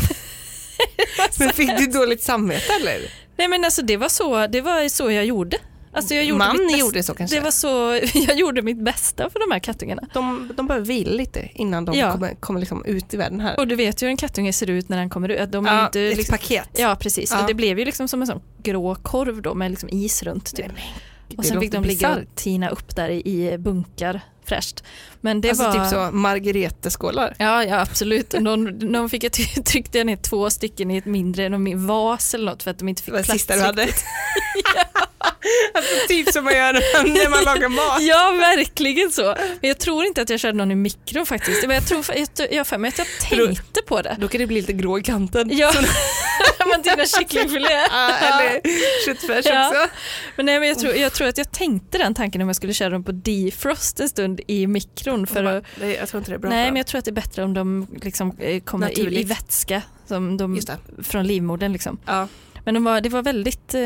men fick du dåligt samvete eller? Nej men alltså det var så, det var så jag gjorde. Alltså jag gjorde Man mitt gjorde så kanske? Det var så, jag gjorde mitt bästa för de här kattungarna. de, de behöver vila lite innan de Ja. kommer, kommer liksom ut i världen här. Och du vet ju hur en kattunge ser ut när den kommer ut. De är ja, inte ett liksom, paket. ja precis, Ja. och det blev ju liksom som en sån grå korv då med liksom is runt typ. Nej, men, och sen fick de ligga och tina upp där i, i bunkar fräscht. Men det alltså var... typ så margareteskålar. Ja, ja absolut. Någon, någon fick jag tryckte jag ner två stycken i ett mindre någon vas eller något för att de inte fick Det var det plats. sista du hade. alltså typ som man gör när man, lagar mat. Ja, verkligen så. Men jag tror inte att jag körde någon i mikro faktiskt. Men jag tror jag, jag, för mig att jag tänkte på det. Då kan det bli lite grå i kanten. Ja, man tinar kycklingfilé. Ja, eller köttfärs Ja. också. Men, nej, men jag, tror, jag tror att jag tänkte den tanken om jag skulle köra dem på defrost en stund i mikron. För att, Nej, jag tror inte det är bra nej, men jag tror att det är bättre om de liksom, eh, kommer i, i vätska som de, från livmodern. Liksom. Ja. Men de var, det var väldigt, eh,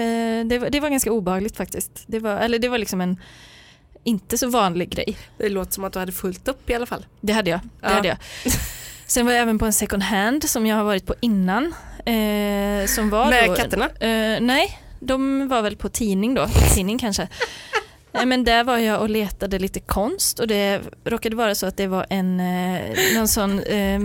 det var, det var ganska obehagligt faktiskt. Det var, eller det var liksom en inte så vanlig grej. Det låter som att du hade fullt upp i alla fall. Det hade jag. Det Ja. hade jag. Sen var jag även på en second hand som jag har varit på innan. Eh, som var Med då, katterna? Eh, nej, de var väl på tidning då. Tidning kanske. Eh, Men där var jag och letade lite konst och det råkade vara så att det var en eh, någon sån eh,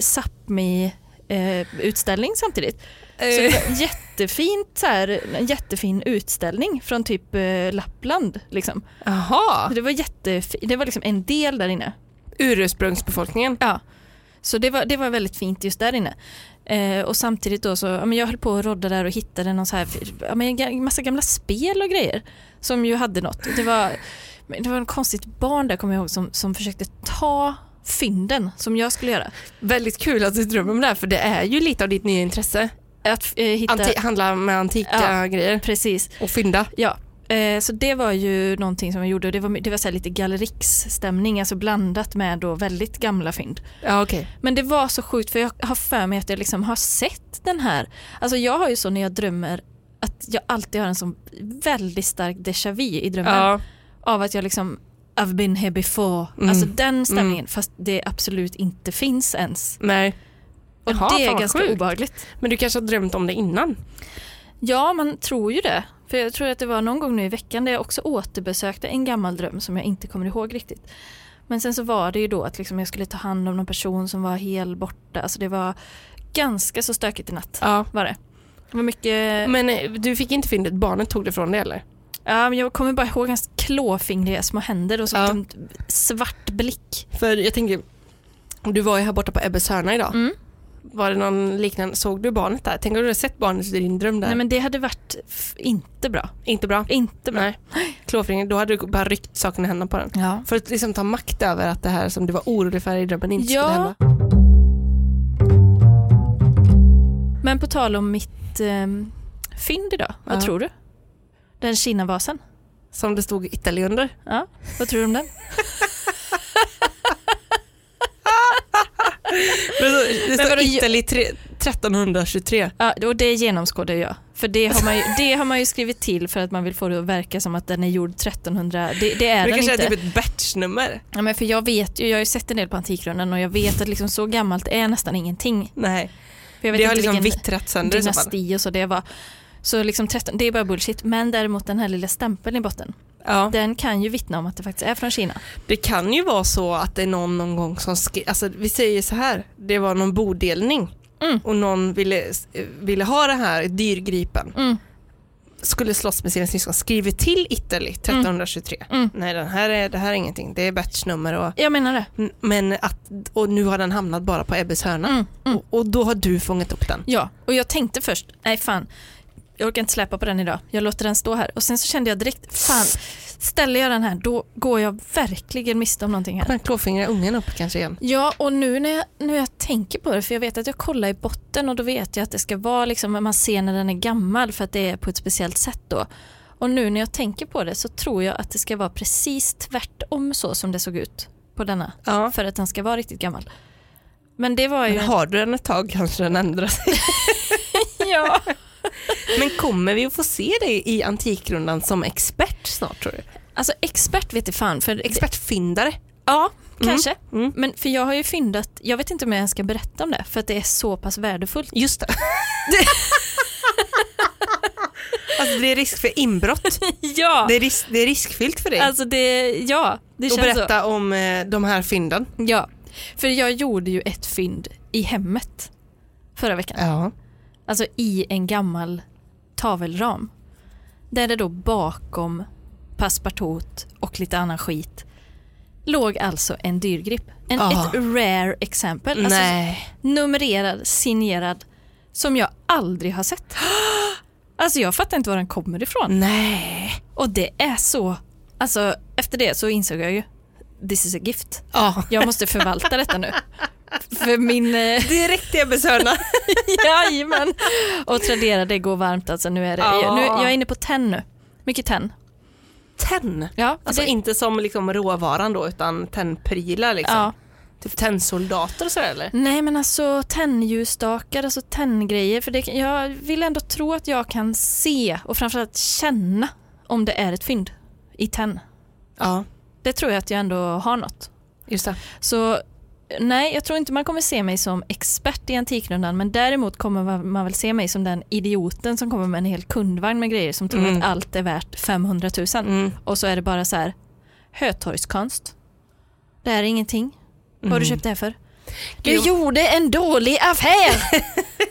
Sápmi eh, utställning samtidigt. Så det Eh, var jättefint, så här, en jättefin utställning från typ eh, Lappland. Liksom. Jaha, Det var det var liksom en del där inne. ursprungsbefolkningen. Ja. Så det var, det var väldigt fint just där inne. Eh, och samtidigt då så, ja, men jag höll på att rodda där och hittade någon så här, ja, men en massa gamla spel och grejer som ju hade något. Det var, det var en konstigt barn där kommer jag ihåg som, som försökte ta fynden som jag skulle göra. Väldigt kul att du drömmer om det här för det är ju lite av ditt nya intresse. Att eh, hitta, Anti- handla med antika Ja. grejer precis, och fynda. ja. Eh, så det var ju någonting som jag gjorde och det var, det var så lite galleriksstämning, alltså blandat med då väldigt gamla fynd. Ja okej. Men det var så sjukt för jag har för mig att jag liksom har sett den här. Alltså jag har ju så när jag drömmer att jag alltid har en sån väldigt stark déjà vu i drömmen. Ja. Av att jag liksom I've been here before. Mm. Alltså den stämningen fast det absolut inte finns ens. Nej. Och Jaha, det är ganska sjukt. obehagligt. Men du kanske har drömt om det innan? Ja man tror ju det. För jag tror att det var någon gång nu i veckan där jag också återbesökte en gammal dröm som jag inte kommer ihåg riktigt. Men sen så var det ju då att liksom jag skulle ta hand om någon person som var helt borta. Alltså det var ganska så stökigt i natt. Ja. var det. Det var mycket, Men eh, du fick inte fyndet, barnet tog det från dig eller? ja, men jag kommer bara ihåg hans klåfingriga små händer och så Ja. en svart blick. För jag tänker, du var ju här borta på Ebbes hörna idag. Mm. Var det någon liknande, såg du barnet där? Tänk om du hade sett barnet i din dröm där? Nej men det hade varit inte bra. Inte bra? Inte bra. Nej. Klåfingret, då hade du bara ryckt saken i händerna på den. Ja. För att liksom ta makt över att det här som du var orolig för i drömmen inte Ja. skulle hända. Men på tal om mitt ehm, fynd idag, vad Ja. tror du? Den Kina-vasen. Som det stod Italy under. Ja, vad tror du om den? Men så, det står vadå, Italy tre, 1323. Ja, och det genomskådar jag. För det har, man ju, det har man ju skrivit till för att man vill få det att verka som att den är gjord 1300. Det, det är Men det den kanske inte. är typ ett batchnummer. Ja, men för jag vet ju, jag har ju sett en del på Antikrundan och jag vet att liksom så gammalt är nästan ingenting. Nej, För jag vet det har liksom vittrat sönder i så fall. dynasti och så det var. Så liksom 13, det är bara bullshit. Men däremot den här lilla stämpeln i botten, Ja. den kan ju vittna om att det faktiskt är från Kina. Det kan ju vara så att det är någon någon gång som skrev, alltså vi säger så här, det var någon bodelning Mm. och någon ville, ville ha det här dyrgripen, Mm. skulle slåss med sina syskon, skriver till Italy 1323. Mm. Nej den här är, det här är ingenting, det är batchnummer och, Jag menar det. men att, och nu har den hamnat bara på Ebbes hörna. Mm. Mm. Och, och då har du fångat upp den. Ja, och jag tänkte först, nej fan, jag orkar inte släppa på den idag. Jag låter den stå här. Och sen så kände jag direkt, fan, ställer jag den här då går jag verkligen miste om någonting här. Den klåfingriga ungen upp kanske igen. Ja, och nu när jag, när jag tänker på det, för jag vet att jag kollar i botten och då vet jag att det ska vara liksom, man ser när den är gammal för att det är på ett speciellt sätt då. Och nu när jag tänker på det så tror jag att det ska vara precis tvärtom så som det såg ut på denna. Ja. För att den ska vara riktigt gammal. Men det var ju... Men har du den ett tag kanske den ändrar sig. ja. Men kommer vi att få se dig i Antikrundan som expert snart tror du? Alltså expert vet jag fan. För Expertfyndare? Ja, Mm. kanske. Mm. Men för jag har ju fyndat, jag vet inte om jag ens ska berätta om det för att det är så pass värdefullt. Just det. alltså det är risk för inbrott. Ja! Det är, risk, det är riskfyllt för dig Alltså det, ja, det att känns så. berätta om eh, de här fynden. Ja, för jag gjorde ju ett fynd i hemmet förra veckan. Ja. Alltså i en gammal tavelram. Där det då bakom passepartout och lite annan skit låg alltså en dyrgrip. En, Ah. ett rare exempel. Alltså numrerad, signerad, som jag aldrig har sett. Alltså jag fattar inte var den kommer ifrån. Nej. Och det är så, alltså efter det så insåg jag ju, this is a gift. Ja. Jag måste förvalta detta nu. För min, eh, Direkt i Ebbes hörna. jajamän. Och Tradera det går varmt alltså, nu är det, Ja. nu, jag är inne på tenn nu. Mycket tenn. Tenn. Ja, Alltså det, inte som liksom råvaran då utan tennprylar liksom. ja. Typ tennsoldater och sådär eller? Nej men alltså tennljusstakar, alltså tenngrejer. För det, jag vill ändå tro att jag kan se och framförallt känna om det är ett fynd i tenn. Ja, Det tror jag att jag ändå har något. just det. Så nej, jag tror inte man kommer se mig som expert i Antikrundan men däremot kommer man- väl se mig som den idioten som kommer med en hel kundvagn med grejer som tror Mm. att allt är värt 500 000. Mm. Och så är det bara så här, Hötorgskonst. Det här är ingenting. Vad har du Mm. köpt det här för? Du gjorde en dålig affär!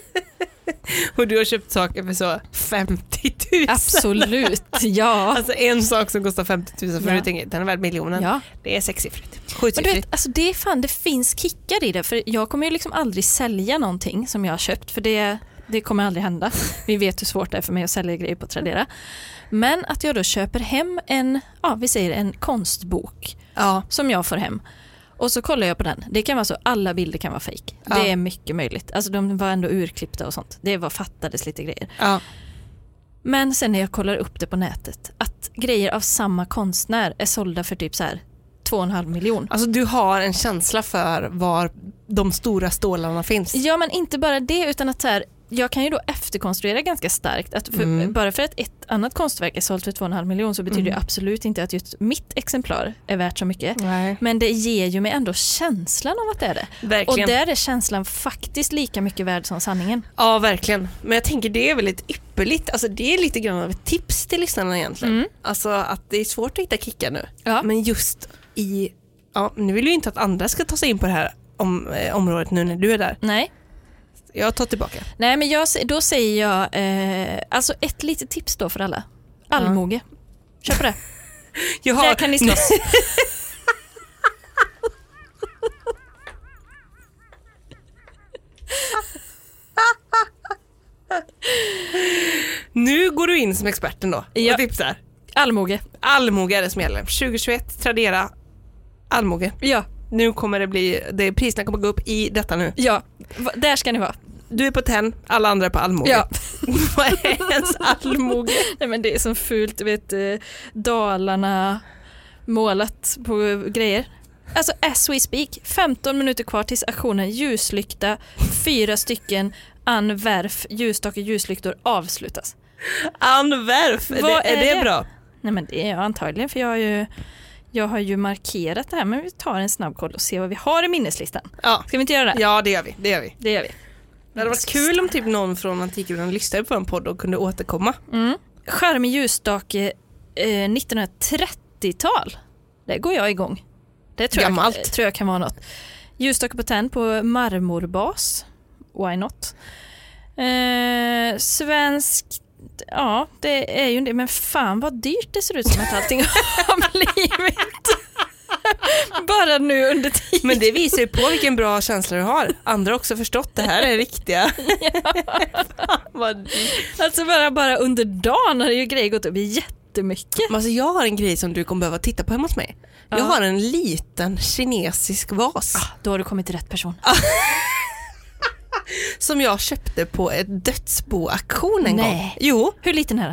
Och du har köpt saker för så 50 000. Absolut, ja. Alltså en sak som kostar 50 000 för Ja. du tänker den är värd miljonen. ja. Det är sexsiffrigt. Men du vet, alltså det är fan, det finns kickar i det. För jag kommer ju liksom aldrig sälja någonting som jag har köpt. För det, det kommer aldrig hända. Vi vet hur svårt det är för mig att sälja grejer på Tradera. Men att jag då köper hem en, ja vi säger en konstbok Ja. som jag får hem. Och så kollar jag på den. Det kan vara så, alla bilder kan vara fejk. Ja. Det är mycket möjligt. Alltså de var ändå urklippta och sånt. Det var fattades lite grejer. ja. Men sen när jag kollar upp det på nätet, att grejer av samma konstnär är sålda för typ så här 2,5 miljon. Alltså du har en känsla för var de stora stålarna finns. Ja men inte bara det utan att så här, jag kan ju då efterkonstruera ganska starkt. Att för, Mm. Bara för att ett annat konstverk är sålt för 2,5 miljon så betyder det absolut inte att just mitt exemplar är värt så mycket. Nej. Men det ger ju mig ändå känslan av att det är det. Och Verkligen. där är känslan faktiskt lika mycket värd som sanningen. Ja, verkligen. Men jag tänker det är väldigt ypperligt. Alltså det är lite grann av ett tips till lyssnarna egentligen. Mm. Alltså att det är svårt att hitta kickar nu. Ja. Men just i, ja, nu vill ju inte att andra ska ta sig in på det här om, eh, området nu när du är där. Nej, Jag tar tillbaka. Nej men jag, då säger jag, eh, alltså ett litet tips då för alla. Allmoge. Kör på det. Jag har, Där kan ni slåss. Nu går du in som experten då Ja. och tipsar. Allmoge. Allmoge är det som gäller. 2021, Tradera, Allmoge. Ja, Nu kommer det bli, det, priserna kommer gå upp i detta nu. ja. Va- Där ska ni vara. Du är på TEN, alla andra är på Allmoge. Ja. Vad är ens Allmoge? Nej men det är så fult, du vet Dalarna målat på grejer. Alltså as we speak, 15 minuter kvar tills aktionen ljuslykta, fyra stycken Ann Werf ljusstake ljuslyktor avslutas. Ann Werf, är, det, är det? bra? Nej men det är jag antagligen för jag har ju jag har ju markerat det här men vi tar en snabb koll och ser vad vi har i minneslistan. Ja. Ska vi inte göra det? ja, det gör vi. Det gör vi. Det gör vi. Det hade varit kul om typ någon från Antikrundan lyssnade på en podd och kunde återkomma. Mm. Charmig ljusstake eh, 1930-tal. Där går jag igång. Det tror jag, Gammalt. tror jag kan vara något. Ljusstake på tenn på marmorbas. Why not? Eh, svensk, ja det är ju det, men fan vad dyrt det ser ut som att allting har blivit. Bara nu under tiden. Men det visar ju på vilken bra känsla du har. Andra har också förstått det här är riktiga. Dyrt. Alltså bara, bara under dagen har ju grejer gått upp jättemycket. Men Alltså jag har en grej som du kommer behöva titta på hemma hos mig. Jag Ja. har en liten kinesisk vas Då har du kommit till rätt person. Som jag köpte på ett dödsboauktion en Nej. gång. Jo, Hur liten är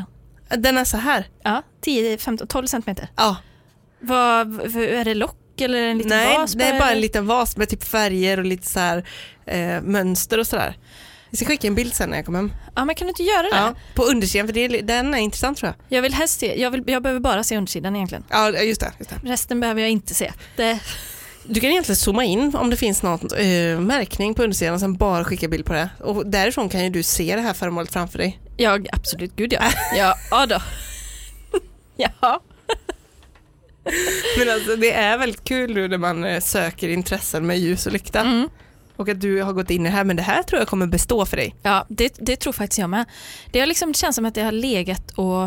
den? den är så här. Ja, 10, 15, 12 centimeter. Ja. Vad, v- är det lock eller en liten Nej, vas? det är bara en liten vas med typ färger och lite så här eh, mönster och sådär. Jag ska skicka en bild sen när jag kommer hem. Ja, men kan du inte göra det? Ja, på undersidan för det är, den är intressant tror jag. Jag vill helst se, jag, vill, jag behöver bara se undersidan egentligen. Ja, just det. Just det. Resten behöver jag inte se. Det, Du kan egentligen zooma in om det finns någon eh, märkning på undersidan och sen bara skicka bild på det. Och därifrån kan ju du se det här föremålet framför dig. jag, absolut, gud ja. Ja, ja då. Ja. Men alltså det är väldigt kul nu när man eh, söker intressen med ljus och lykta. Mm. Och att du har gått in i det här, men det här tror jag kommer bestå för dig. Ja, det, det tror faktiskt jag med. Det, har liksom, det känns som att det har legat och,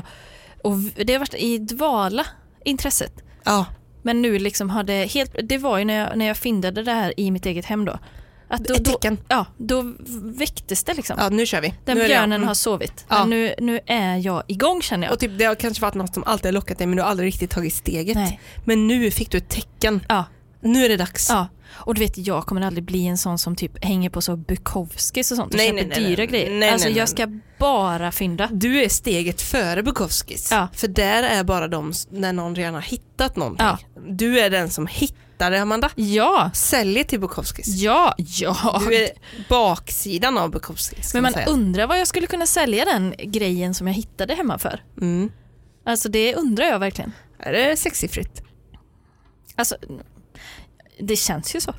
och det har varit i dvala, intresset. Ja, Men nu liksom har det helt, det var ju när jag, när jag fyndade det här i mitt eget hem då. Att då, ett då, tecken. ja, då väcktes det liksom. Ja, nu kör vi. Den nu björnen Mm. har sovit. Ja. Men nu, nu är jag igång känner jag. Och typ, det har kanske varit något som alltid har lockat dig men du har aldrig riktigt tagit steget. Nej. Men nu fick du ett tecken. Ja, Nu är det dags. ja. Och du vet, jag kommer aldrig bli en sån som typ hänger på så Bukowskis och sånt och Nej, köper nej, nej, dyra nej. grejer. Nej, alltså nej, nej. jag ska bara fynda. Du är steget före Bukowskis. Ja. För där är bara de när någon redan har hittat någonting. Ja. Du är den som hittar Amanda. Ja, Säljer till Bukowskis. ja, ja. Du är baksidan av Bukowskis. Men man säga. undrar vad jag skulle kunna sälja den grejen som jag hittade hemma för. Mm. Alltså det undrar jag verkligen. Är det sexsiffrigt? Alltså, det känns ju så.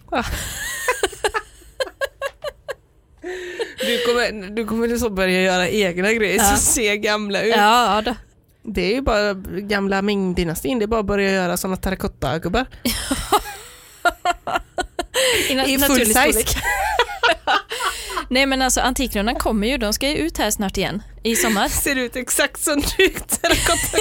Du kommer, du kommer så börja göra egna grejer Ja. som ser gamla ut. Ja, då. Det är ju bara gamla Ming-dynastin, det är bara att börja göra sådana terrakotta-gubbar. I, na- I full size. Nej men alltså Antikrundan kommer ju, de ska ju ut här snart igen i sommar. Ser ut exakt som du terrakotta.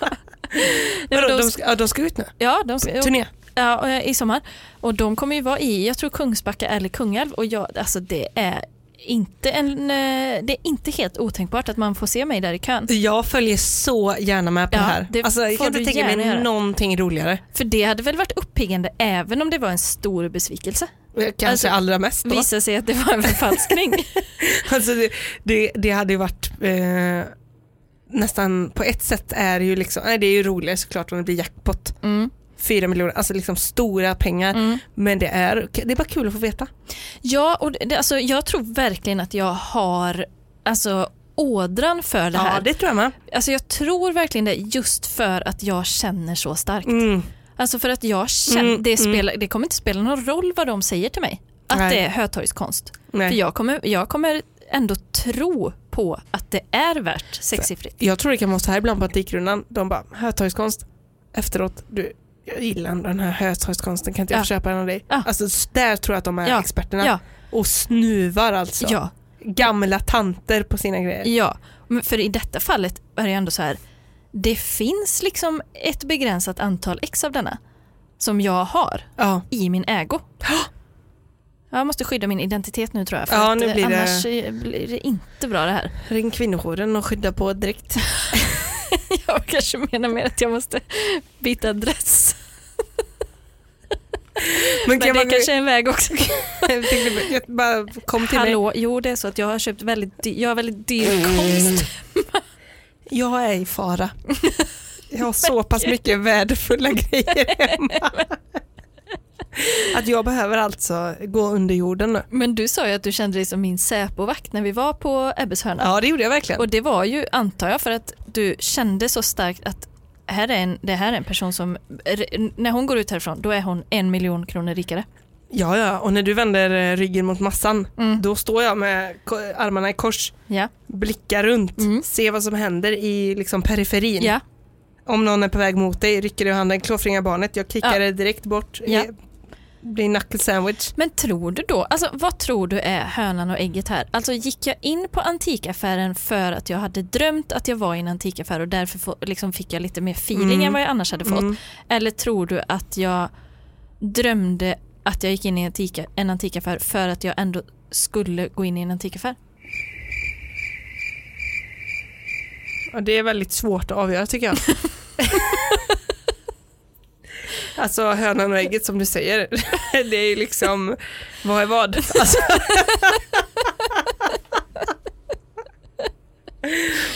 Nej, men Vadå, de de, ska, ja, de ska ut nu? Ja, de ska, Turné? Ja, eh, i sommar. Och de kommer ju vara i, jag tror Kungsbacka eller Kungälv och jag, alltså det är inte en, eh, det är inte helt otänkbart att man får se mig där i kön. Jag följer så gärna med på Ja, det här. det alltså, jag kan inte tänka mig göra. någonting roligare. För det hade väl varit uppiggande även om det var en stor besvikelse. Kanske Alltså, allra mest då. Visa sig att det var en förfalskning. Alltså det, det, det hade ju varit eh, nästan på ett sätt är det ju liksom, nej det är ju roligare såklart om det blir jackpot. Mm. Fyra miljoner, alltså liksom stora pengar. Mm. Men det är, det är bara kul att få veta. Ja, och det, alltså, jag tror verkligen att jag har alltså, ådran för det här. Ja det tror jag med. Alltså, jag tror verkligen det just för att jag känner så starkt. Mm. Alltså för att jag känner, Mm, det, mm. spelar, det kommer inte spela någon roll vad de säger till mig. Att Nej. det är Hötorgskonst. För jag kommer, jag kommer ändå tro på att det är värt sexsiffrigt. Jag tror det kan vara så här ibland på Antikrundan. De bara, Hötorgskonst. Efteråt, du, jag gillar den här Hötorgskonsten, kan inte jag Ja. få köpa den av dig? Ja. Alltså där tror jag att de är Ja. experterna. Ja, Och snuvar alltså. ja, Gamla tanter på sina grejer. ja. Men För i detta fallet är det ändå så här, det finns liksom ett begränsat antal ex av denna som jag har Ja. i min ägo. Jag måste skydda min identitet nu tror jag, för Ja, att, eh, blir det- annars eh, blir det inte bra det här. Ring kvinnojouren och skydda på direkt. Jag kanske menar mer att jag måste byta adress. Men Men det man, kanske är en väg också. jag bara kom till mig. Hallå, jo det är så att jag har köpt väldigt, dy- jag har väldigt dyr konst. Jag är i fara. Jag har så pass mycket värdefulla grejer hemma. Att jag behöver alltså gå under jorden nu. Men du sa ju att du kände dig som min Säpovakt när vi var på Ebbes hörna. Ja det gjorde jag verkligen. Och det var ju, antar jag, för att du kände så starkt att här är en, det här är en person som, när hon går ut härifrån, då är hon en miljon kronor rikare. Ja ja, och när du vänder eh, ryggen mot massan, Mm. då står jag med armarna i kors, Ja. blickar runt, Mm. ser vad som händer i liksom periferin. ja, Om någon är på väg mot dig, rycker du handen, klåfingrar barnet, jag kickar Ja. det direkt bort. Ja. Blir knuckle sandwich. Men tror du då, alltså vad tror du är hönan och ägget här? Alltså gick jag in på antikaffären för att jag hade drömt att jag var i en antikaffär och därför få, liksom fick jag lite mer feeling Mm. än vad jag annars hade fått? Mm. Eller tror du att jag drömde att jag gick in i en, antika, en antikaffär för att jag ändå skulle gå in i en antikaffär? Ja, det är väldigt svårt att avgöra tycker jag. alltså hönan och ägget som du säger, det är ju liksom, vad är vad? Alltså.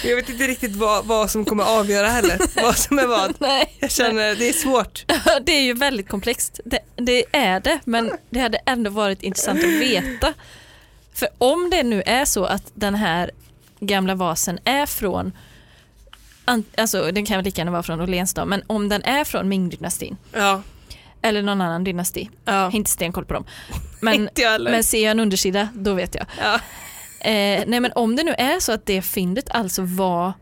Jag vet inte riktigt vad, vad som kommer avgöra heller, vad som är vad. Nej, Jag känner det är svårt. det är ju väldigt komplext. Det, det är det, men det hade ändå varit intressant att veta. För om det nu är så att den här gamla vasen är från, alltså den kan lika gärna vara från Åhléns då, men om den är från Ming-dynastin Ja, eller någon annan dynasti, ja. inte stenkoll på dem, men, men ser jag en undersida då vet jag. Ja. Eh, nej men om det nu är så att det fyndet alltså var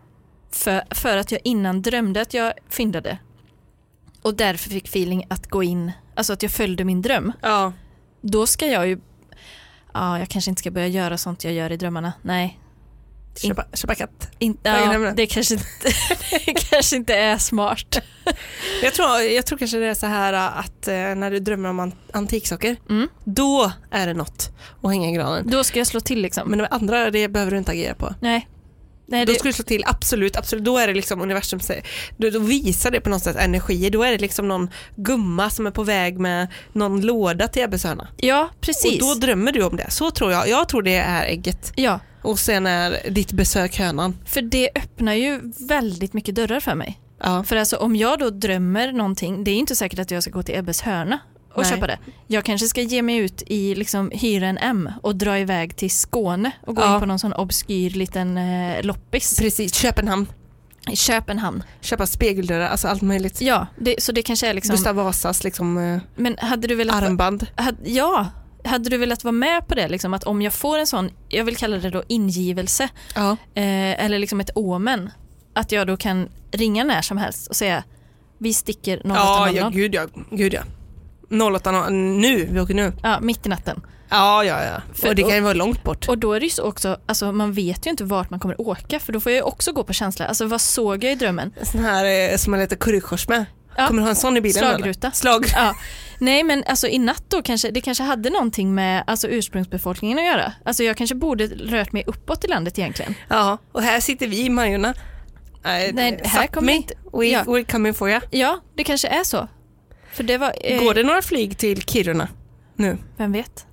för, för att jag innan drömde att jag fyndade och därför fick feeling att gå in, alltså att jag följde min dröm, ja. då ska jag ju, ja jag kanske inte ska börja göra sånt jag gör i drömmarna, nej. Köpa, köpa katt. In, ja, det, kanske inte, det kanske inte är smart. Jag tror, jag tror kanske det är så här att eh, när du drömmer om an- antiksaker, Mm. då är det något att hänga i granen. Då ska jag slå till liksom. Men de andra, det behöver du inte agera på. nej. nej Då ska du slå till, absolut, absolut. Då är det liksom universum då, då visar det på något sätt energier. Då är det liksom någon gumma som är på väg med någon låda till Ebbes ja, Och precis. då drömmer du om det. Så tror jag. Jag tror det är ägget. ja, Och sen är ditt besök hönan. för det öppnar ju väldigt mycket dörrar för mig. Ja. För alltså om jag då drömmer någonting, det är inte säkert att jag ska gå till Ebbes hörna och Nej. köpa det. Jag kanske ska ge mig ut i liksom hyra en M och dra iväg till Skåne och gå Ja. in på någon sån obskyr liten eh, loppis Precis, Köpenhamn. i Köpenhamn. Köpa spegeldörrar, alltså allt möjligt. Ja, det, så det kanske är liksom, Gustav Vasas liksom, eh, men hade du velat armband. Had, ja, hade du velat vara med på det? Liksom, att om jag får en sån, jag vill kalla det då ingivelse, Ja. eh, eller liksom ett omen, att jag då kan ringa när som helst och säga vi sticker 0800. Ja, ja, gud ja. Gud ja. 08 nu, vi åker nu. Ja, mitt i natten. Ja, ja, ja. För- och det kan ju vara långt bort. Och då är det ju så också, alltså man vet ju inte vart man kommer åka för då får jag ju också gå på känsla. Alltså vad såg jag i drömmen? En sån här eh, som man letar currykors med. Ja. Kommer du ha en sån i bilen? eller? Slagruta. Slag. Ja. Nej men alltså i natt då kanske, det kanske hade någonting med alltså, ursprungsbefolkningen att göra. Alltså jag kanske borde rört mig uppåt i landet egentligen. Ja, och här sitter vi i Majorna. Nej, Nej, här kommer inte- We, ja. We're coming for you. Ja, det kanske är så. För det var, eh, Går det några flyg till Kiruna nu? vem vet?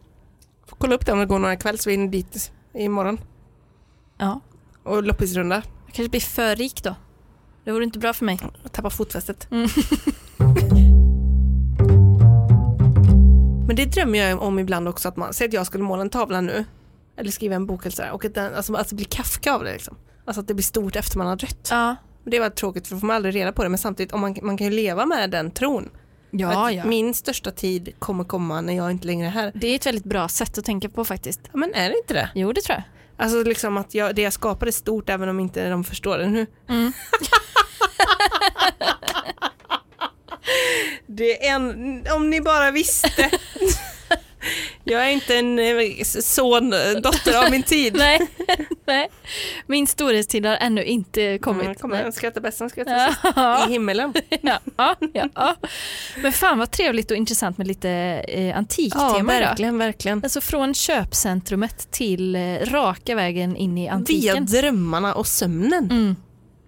Får kolla upp det om det går några ikväll så vi är dit imorgon. Ja, Och loppisrunda. jag kanske blir för rik då. Det vore inte bra för mig. och tappa fotfästet. Mm. Men det drömmer jag om ibland också att man, säg att jag skulle måla en tavla nu eller skriva en bok eller sådär och att den, alltså, alltså blir Kafka av det liksom. Alltså att det blir stort efter man har dött. Ja, Det var tråkigt för då får man aldrig reda på det men samtidigt om man, man kan ju leva med den tron. ja, att ja. Min största tid kommer komma när jag inte längre är här. Det är ett väldigt bra sätt att tänka på faktiskt. Ja, men är det inte det? Jo, det tror jag. Alltså liksom att jag, det jag skapar är stort även om inte de förstår det nu. Mm. Det är en, om ni bara visste. Jag är inte en eh, son, dotter av min tid. Nej, nej. Min storhetstid har ännu inte kommit. Mm, kommer Nej. en skratta bäst som skrattar. Ja, I himmelen. ja, ja, ja. Men fan vad trevligt och intressant med lite eh, antiktema idag. verkligen, verkligen. Alltså från köpcentrumet till eh, raka vägen in i Via antiken. drömmarna och sömnen. Mm.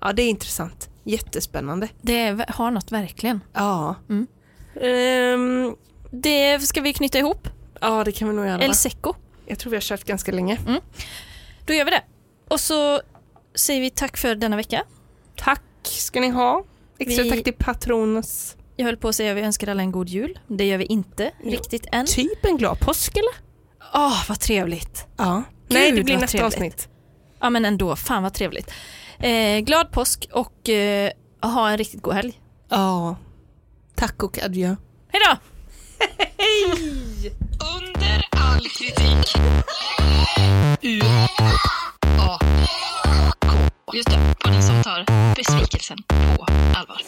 Ja, det är intressant. Jättespännande. Det är, har något verkligen. Ja. Mm. Ehm, Det ska vi knyta ihop. Ja, det kan vi nog göra. El va? Seco. Jag tror vi har kört ganska länge. Då gör vi det. Och så säger vi tack för denna vecka. Tack ska ni ha. Extra Vi- tack till Patronus. Jag höll på att säga att vi önskar alla en god jul. Det gör vi inte Jo. riktigt än. Typ en glad påsk eller? Åh, vad trevligt. Ja. Nej, det Gud, blir nästa trevligt. avsnitt. Ja men ändå, fan vad trevligt. Eh, glad påsk och eh, ha en riktigt god helg. Ja. Tack och adjö. Hej då! Under all kritik. U A K. Just det, podden som tar besvikelsen på allvar.